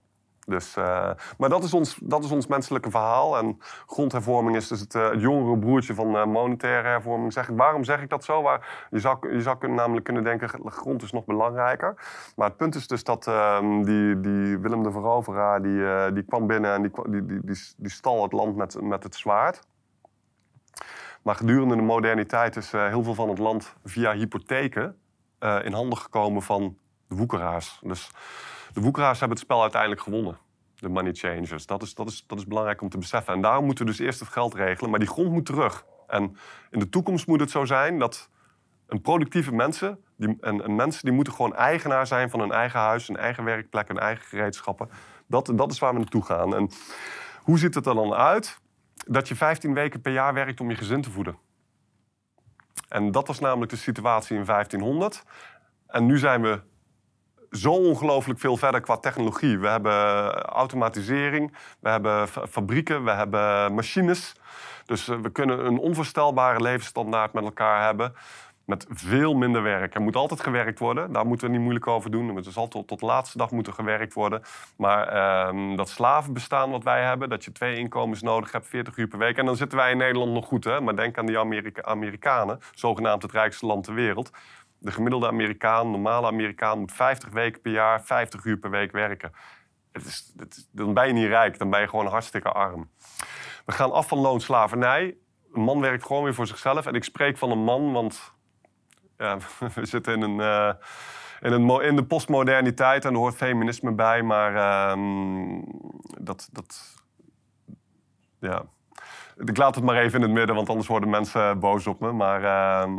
Speaker 1: Dus, uh, maar dat is, ons, dat is ons menselijke verhaal. En grondhervorming is dus het, het jongere broertje van uh, monetaire hervorming. Zeg ik, waarom zeg ik dat zo? Waar, je zou, je zou kunnen, namelijk kunnen denken, grond is nog belangrijker. Maar het punt is dus dat ehm, die, die Willem de Veroveraar, die, die kwam binnen en die, die, die, die, die stal het land met, met het zwaard. Maar gedurende de moderniteit is heel veel van het land via hypotheken in handen gekomen van de woekeraars. Dus de woekeraars hebben het spel uiteindelijk gewonnen. De money changers. Dat is, dat, is, dat is belangrijk om te beseffen. En daarom moeten we dus eerst het geld regelen. Maar die grond moet terug. En in de toekomst moet het zo zijn dat een productieve mensen... Die, en, en mensen die moeten gewoon eigenaar zijn van hun eigen huis... hun eigen werkplek, hun eigen gereedschappen. Dat, dat is waar we naartoe gaan. En hoe ziet het er dan uit? Dat je 15 weken per jaar werkt om je gezin te voeden. En dat was namelijk de situatie in 1500. En nu zijn we zo ongelooflijk veel verder qua technologie. We hebben automatisering, we hebben fabrieken, we hebben machines. Dus eh, we kunnen een onvoorstelbare levensstandaard met elkaar hebben. Met veel minder werk. Er moet altijd gewerkt worden. Daar moeten we niet moeilijk over doen. Er zal tot, tot de laatste dag moeten gewerkt worden. Maar ehm, dat slavenbestaan wat wij hebben, dat je twee inkomens nodig hebt, 40 uur per week. En dan zitten wij in Nederland nog goed. Hè? Maar denk aan die Amerika Amerikanen, zogenaamd het rijkste land ter wereld. De gemiddelde Amerikaan, normale Amerikaan, moet 50 weken per jaar, 50 uur per week werken. Het is, dan ben je niet rijk, dan ben je gewoon hartstikke arm. We gaan af van loonslavernij. Een man werkt gewoon weer voor zichzelf. En ik spreek van een man, want ja, we zitten in, een, uh, in, een, in de postmoderniteit en er hoort feminisme bij. Maar uh, dat, dat. Ja. Ik laat het maar even in het midden, want anders worden mensen boos op me. Maar. Uh,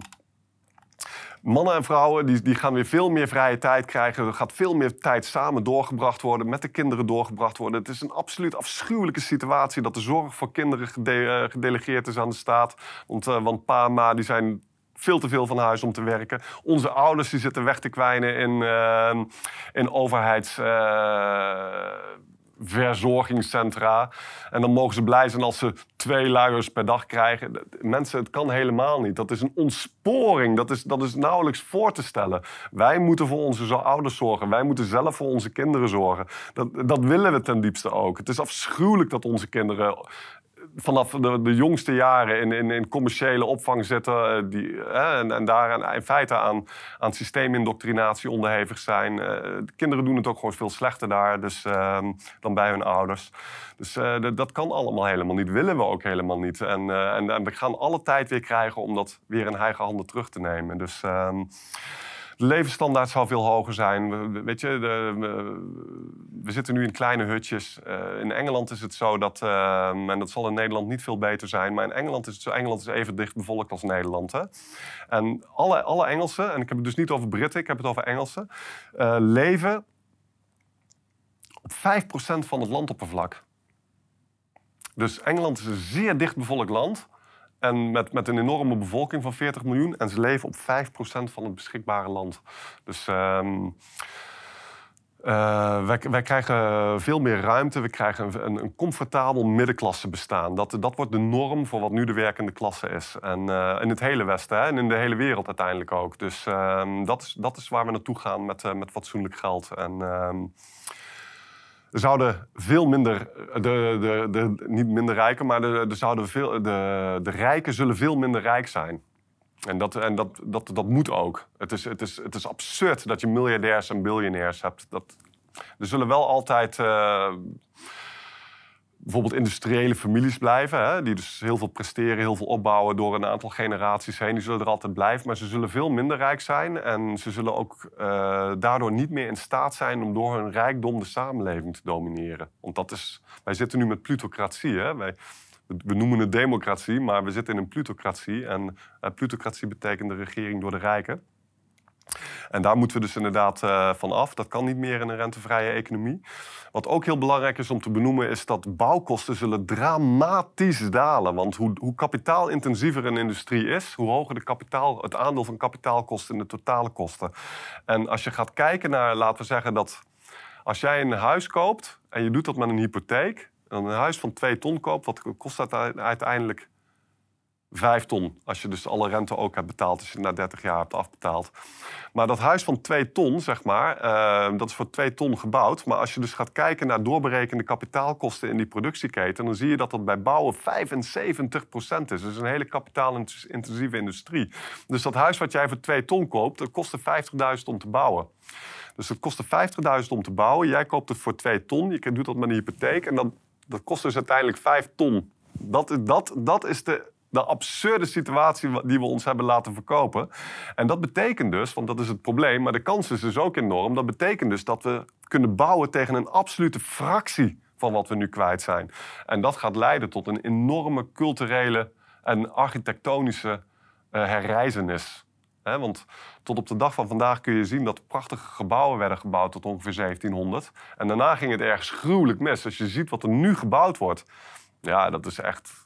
Speaker 1: mannen en vrouwen die, die gaan weer veel meer vrije tijd krijgen. Er gaat veel meer tijd samen doorgebracht worden, met de kinderen doorgebracht worden. Het is een absoluut afschuwelijke situatie dat de zorg voor kinderen eh, gedelegeerd is aan de staat. Want, uh, want pa en ma die zijn veel te veel van huis om te werken. Onze ouders die zitten weg te kwijnen in, uh, in overheids verzorgingscentra. En dan mogen ze blij zijn als ze twee luiers per dag krijgen. Mensen, het kan helemaal niet. Dat is een ontsporing. Dat is, dat is nauwelijks voor te stellen. Wij moeten voor onze ouders zorgen. Wij moeten zelf voor onze kinderen zorgen. Dat, dat willen we ten diepste ook. Het is afschuwelijk dat onze kinderen vanaf de, de, jongste jaren in, in, in commerciële opvang zitten. Eh, die, en, en, daar in feite aan, aan systeemindoctrinatie onderhevig zijn. De kinderen doen het ook gewoon veel slechter daar dus, uh, dan bij hun ouders. Dus dat kan allemaal helemaal niet. Willen we ook helemaal niet. En, en, en, we gaan alle tijd weer krijgen om dat weer in eigen handen terug te nemen. Dus ehm, de levensstandaard zal veel hoger zijn. Weet je, we zitten nu in kleine hutjes. Uh, in Engeland is het zo dat, uh, en dat zal in Nederland niet veel beter zijn, maar in Engeland is het zo, Engeland is even dicht bevolkt als Nederland. Hè? En alle, alle Engelsen, en ik heb het dus niet over Britten, ik heb het over Engelsen, uh, leven op 5% van het landoppervlak. Dus Engeland is een zeer dichtbevolkt land. En met, met een enorme bevolking van 40 miljoen. En ze leven op 5% van het beschikbare land. Dus ehm, eh, wij, krijgen veel meer ruimte. We krijgen een, een comfortabel middenklasse bestaan. Dat, dat wordt de norm voor wat nu de werkende klasse is. En uh, in het hele Westen hè, en in de hele wereld uiteindelijk ook. Dus ehm, dat, is, dat is waar we naartoe gaan met, uh, met fatsoenlijk geld. En, ehm, zouden veel minder, de, de, de, niet minder rijken, maar de, de, zouden veel, de, de rijken zullen veel minder rijk zijn. En, dat, en dat, dat, dat moet ook. Het is, het, is, het is absurd dat je miljardairs en biljonairs hebt. Dat, er zullen wel altijd uh, bijvoorbeeld industriële families blijven, hè, die dus heel veel presteren, heel veel opbouwen door een aantal generaties heen. Die zullen er altijd blijven, maar ze zullen veel minder rijk zijn en ze zullen ook uh, daardoor niet meer in staat zijn om door hun rijkdom de samenleving te domineren. Want dat is, wij zitten nu met plutocratie. Hè. Wij, we noemen het democratie, maar we zitten in een plutocratie. En uh, plutocratie betekent de regering door de rijken. En daar moeten we dus inderdaad uh, van af. Dat kan niet meer in een rentevrije economie. Wat ook heel belangrijk is om te benoemen, is dat bouwkosten zullen dramatisch dalen. Want hoe, hoe kapitaalintensiever een industrie is, hoe hoger de kapitaal, het aandeel van kapitaalkosten in de totale kosten. En als je gaat kijken naar, laten we zeggen dat als jij een huis koopt en je doet dat met een hypotheek, dan een huis van 2 ton koopt, wat kost dat uiteindelijk? 5 ton. Als je dus alle rente ook hebt betaald, als je na 30 jaar hebt afbetaald. Maar dat huis van 2 ton, zeg maar, uh, dat is voor 2 ton gebouwd. Maar als je dus gaat kijken naar doorberekende kapitaalkosten in die productieketen, dan zie je dat dat bij bouwen 75 procent is. Dus een hele kapitaalintensieve industrie. Dus dat huis wat jij voor 2 ton koopt, dat kostte 50.000 om te bouwen. Dus het kostte 50.000 om te bouwen. Jij koopt het voor 2 ton. Je doet dat met een hypotheek. En dan, dat kost dus uiteindelijk 5 ton. Dat, dat, dat is de de absurde situatie die we ons hebben laten verkopen. En dat betekent dus, want dat is het probleem, maar de kans is dus ook enorm. Dat betekent dus dat we kunnen bouwen tegen een absolute fractie van wat we nu kwijt zijn. En dat gaat leiden tot een enorme culturele en architectonische uh, herreizenis. He, want tot op de dag van vandaag kun je zien dat prachtige gebouwen werden gebouwd tot ongeveer 1700. En daarna ging het ergens gruwelijk mis. Als je ziet wat er nu gebouwd wordt, ja, dat is echt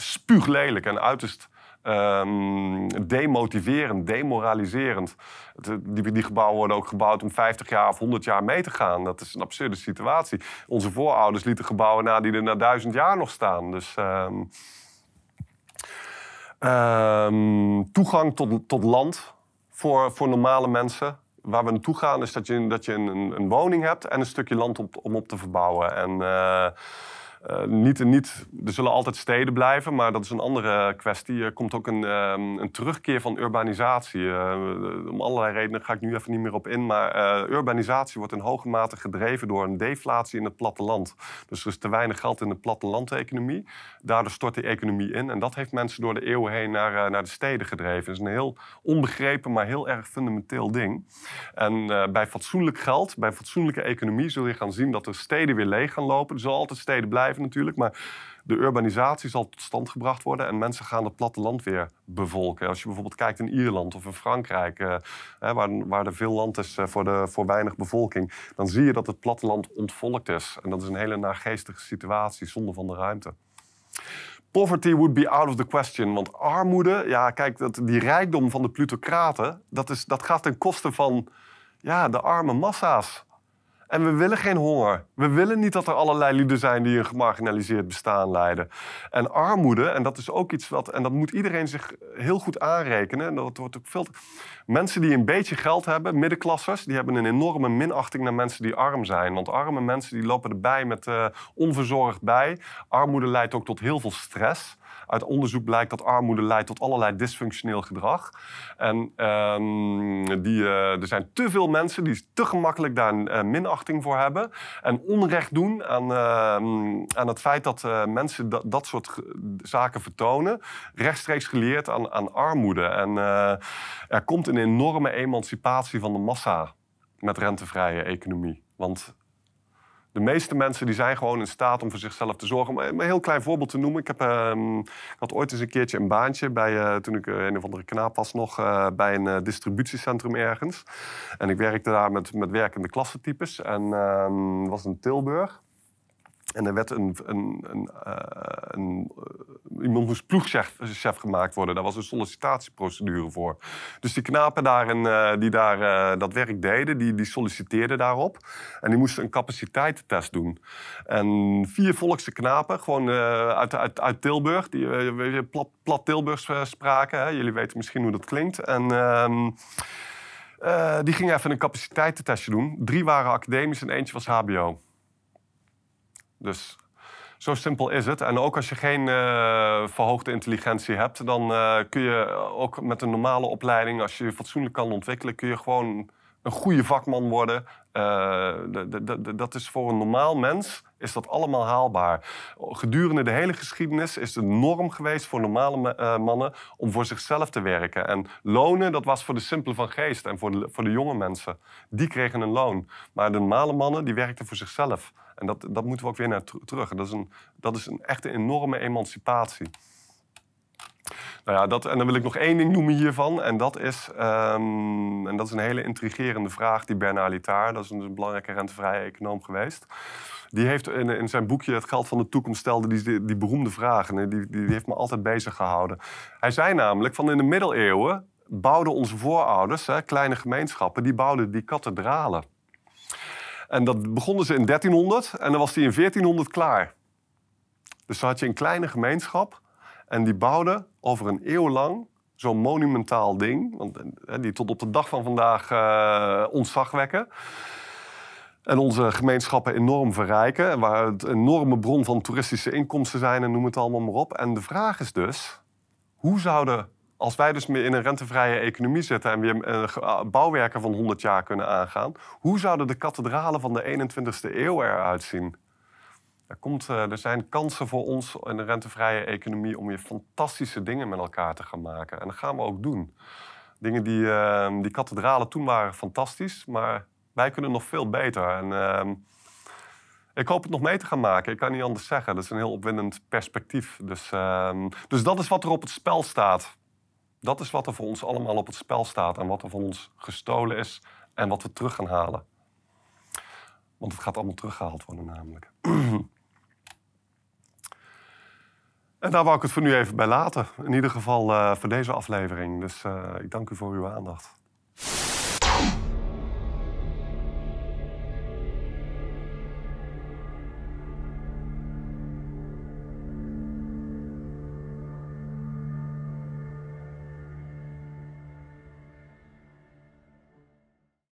Speaker 1: spuuglelijk en uiterst um, demotiverend, demoraliserend. Die, die, gebouwen worden ook gebouwd om 50 jaar of 100 jaar mee te gaan. Dat is een absurde situatie. Onze voorouders lieten gebouwen na die er na duizend jaar nog staan. Dus... Um, um, toegang tot, tot land voor, voor normale mensen. Waar we naartoe gaan is dat je, dat je een, een woning hebt en een stukje land om op te verbouwen. En uh, uh, niet, niet, er zullen altijd steden blijven, maar dat is een andere kwestie. Er komt ook een, um, een terugkeer van urbanisatie. Uh, om allerlei redenen ga ik nu even niet meer op in. Maar uh, urbanisatie wordt in hoge mate gedreven door een deflatie in het platteland. Dus er is te weinig geld in de plattelandeconomie. Daardoor stort die economie in. En dat heeft mensen door de eeuwen heen naar, naar de steden gedreven. Dat is een heel onbegrepen, maar heel erg fundamenteel ding. En bij fatsoenlijk geld, bij fatsoenlijke economie, zul je gaan zien dat de steden weer leeg gaan lopen. Er zullen altijd steden blijven natuurlijk. Maar de urbanisatie zal tot stand gebracht worden en mensen gaan het platteland weer bevolken. Als je bijvoorbeeld kijkt in Ierland of in Frankrijk, eh, waar, waar er veel land is eh, voor, de, voor weinig bevolking, dan zie je dat het platteland ontvolkt is. En dat is een hele naargeestige situatie zonder van de ruimte. Poverty would be out of the question. Want armoede, ja, kijk, dat, die rijkdom van de plutocraten, dat, is, dat gaat ten koste van ja, de arme massa's. En we willen geen honger. We willen niet dat er allerlei lieden zijn die een gemarginaliseerd bestaan leiden. En armoede, en dat is ook iets wat. En dat moet iedereen zich heel goed aanrekenen. En dat wordt ook veel. Mensen die een beetje geld hebben, middenklassers, die hebben een enorme minachting naar mensen die arm zijn. Want arme mensen die lopen erbij met uh, onverzorgd bij. Armoede leidt ook tot heel veel stress. Uit onderzoek blijkt dat armoede leidt tot allerlei dysfunctioneel gedrag. En um, die, uh, er zijn te veel mensen die te gemakkelijk daar uh, minachting voor hebben. En onrecht doen aan, uh, aan het feit dat eh, mensen dat, dat soort zaken vertonen. Rechtstreeks geleerd aan, aan armoede. En er komt een enorme emancipatie van de massa met rentevrije economie. Want de meeste mensen die zijn gewoon in staat om voor zichzelf te zorgen. Om een heel klein voorbeeld te noemen. Ik, heb, ik had ooit eens een keertje een baantje bij, uh, toen ik een of andere knaap was nog, uh, bij een distributiecentrum ergens. En ik werkte daar met, met werkende klassentypes. En ehm, was in Tilburg. En er werd een, een, een, uh, een uh, iemand moest ploegchef chef gemaakt worden. Daar was een sollicitatieprocedure voor. Dus die knapen daarin, uh, die daar dat werk deden, die, die solliciteerden daarop. En die moesten een capaciteitstest doen. En vier volkse knapen, gewoon uit, uit, uit Tilburg, die plat, plat Tilburgs spraken. Hè. Jullie weten misschien hoe dat klinkt. En... Ehm, die gingen even een capaciteitstestje doen. Drie waren academisch en eentje was HBO. Dus zo simpel is het. En ook als je geen uh, verhoogde intelligentie hebt, dan uh, kun je ook met een normale opleiding, als je je fatsoenlijk kan ontwikkelen, kun je gewoon een goede vakman worden. Uh, dat is voor een normaal mens is dat allemaal haalbaar. Gedurende de hele geschiedenis is de norm geweest voor normale uh, mannen om voor zichzelf te werken. En lonen, dat was voor de simpele van geest en voor de, voor de jonge mensen. Die kregen een loon. Maar de normale mannen, die werkten voor zichzelf. En dat, dat moeten we ook weer naar terug. Dat is, een, dat is een echte enorme emancipatie. Nou ja, dat, en dan wil ik nog één ding noemen hiervan. En dat is, um, en dat is een hele intrigerende vraag die Bernard Littard, dat is een belangrijke rentevrije econoom geweest. Die heeft in, zijn boekje Het geld van de toekomst stelde die, die, beroemde vragen. Die, die, die heeft me altijd bezig gehouden. Hij zei namelijk van in de middeleeuwen bouwden onze voorouders, hè, kleine gemeenschappen, die bouwden die kathedralen. En dat begonnen ze in 1300 en dan was die in 1400 klaar. Dus dan had je een kleine gemeenschap en die bouwde over een eeuw lang zo'n monumentaal ding, want, eh, die tot op de dag van vandaag uh, ontzag wekken. En onze gemeenschappen enorm verrijken. Waar het enorme bron van toeristische inkomsten zijn en noem het allemaal maar op. En de vraag is dus, hoe zouden, als wij dus meer in een rentevrije economie zitten en weer een eh, bouwwerken van 100 jaar kunnen aangaan, hoe zouden de kathedralen van de 21ste eeuw eruit zien? Er, komt, eh, er zijn kansen voor ons in een rentevrije economie om weer fantastische dingen met elkaar te gaan maken. En dat gaan we ook doen. Dingen die, uh, die kathedralen toen waren fantastisch, maar wij kunnen nog veel beter. En uh, ik hoop het nog mee te gaan maken. Ik kan niet anders zeggen. Dat is een heel opwindend perspectief. Dus, uh, dus dat is wat er op het spel staat. Dat is wat er voor ons allemaal op het spel staat. En wat er van ons gestolen is en wat we terug gaan halen. Want het gaat allemaal teruggehaald worden namelijk. en daar wou ik het voor nu even bij laten. In ieder geval uh, voor deze aflevering. Dus uh, ik dank u voor uw aandacht.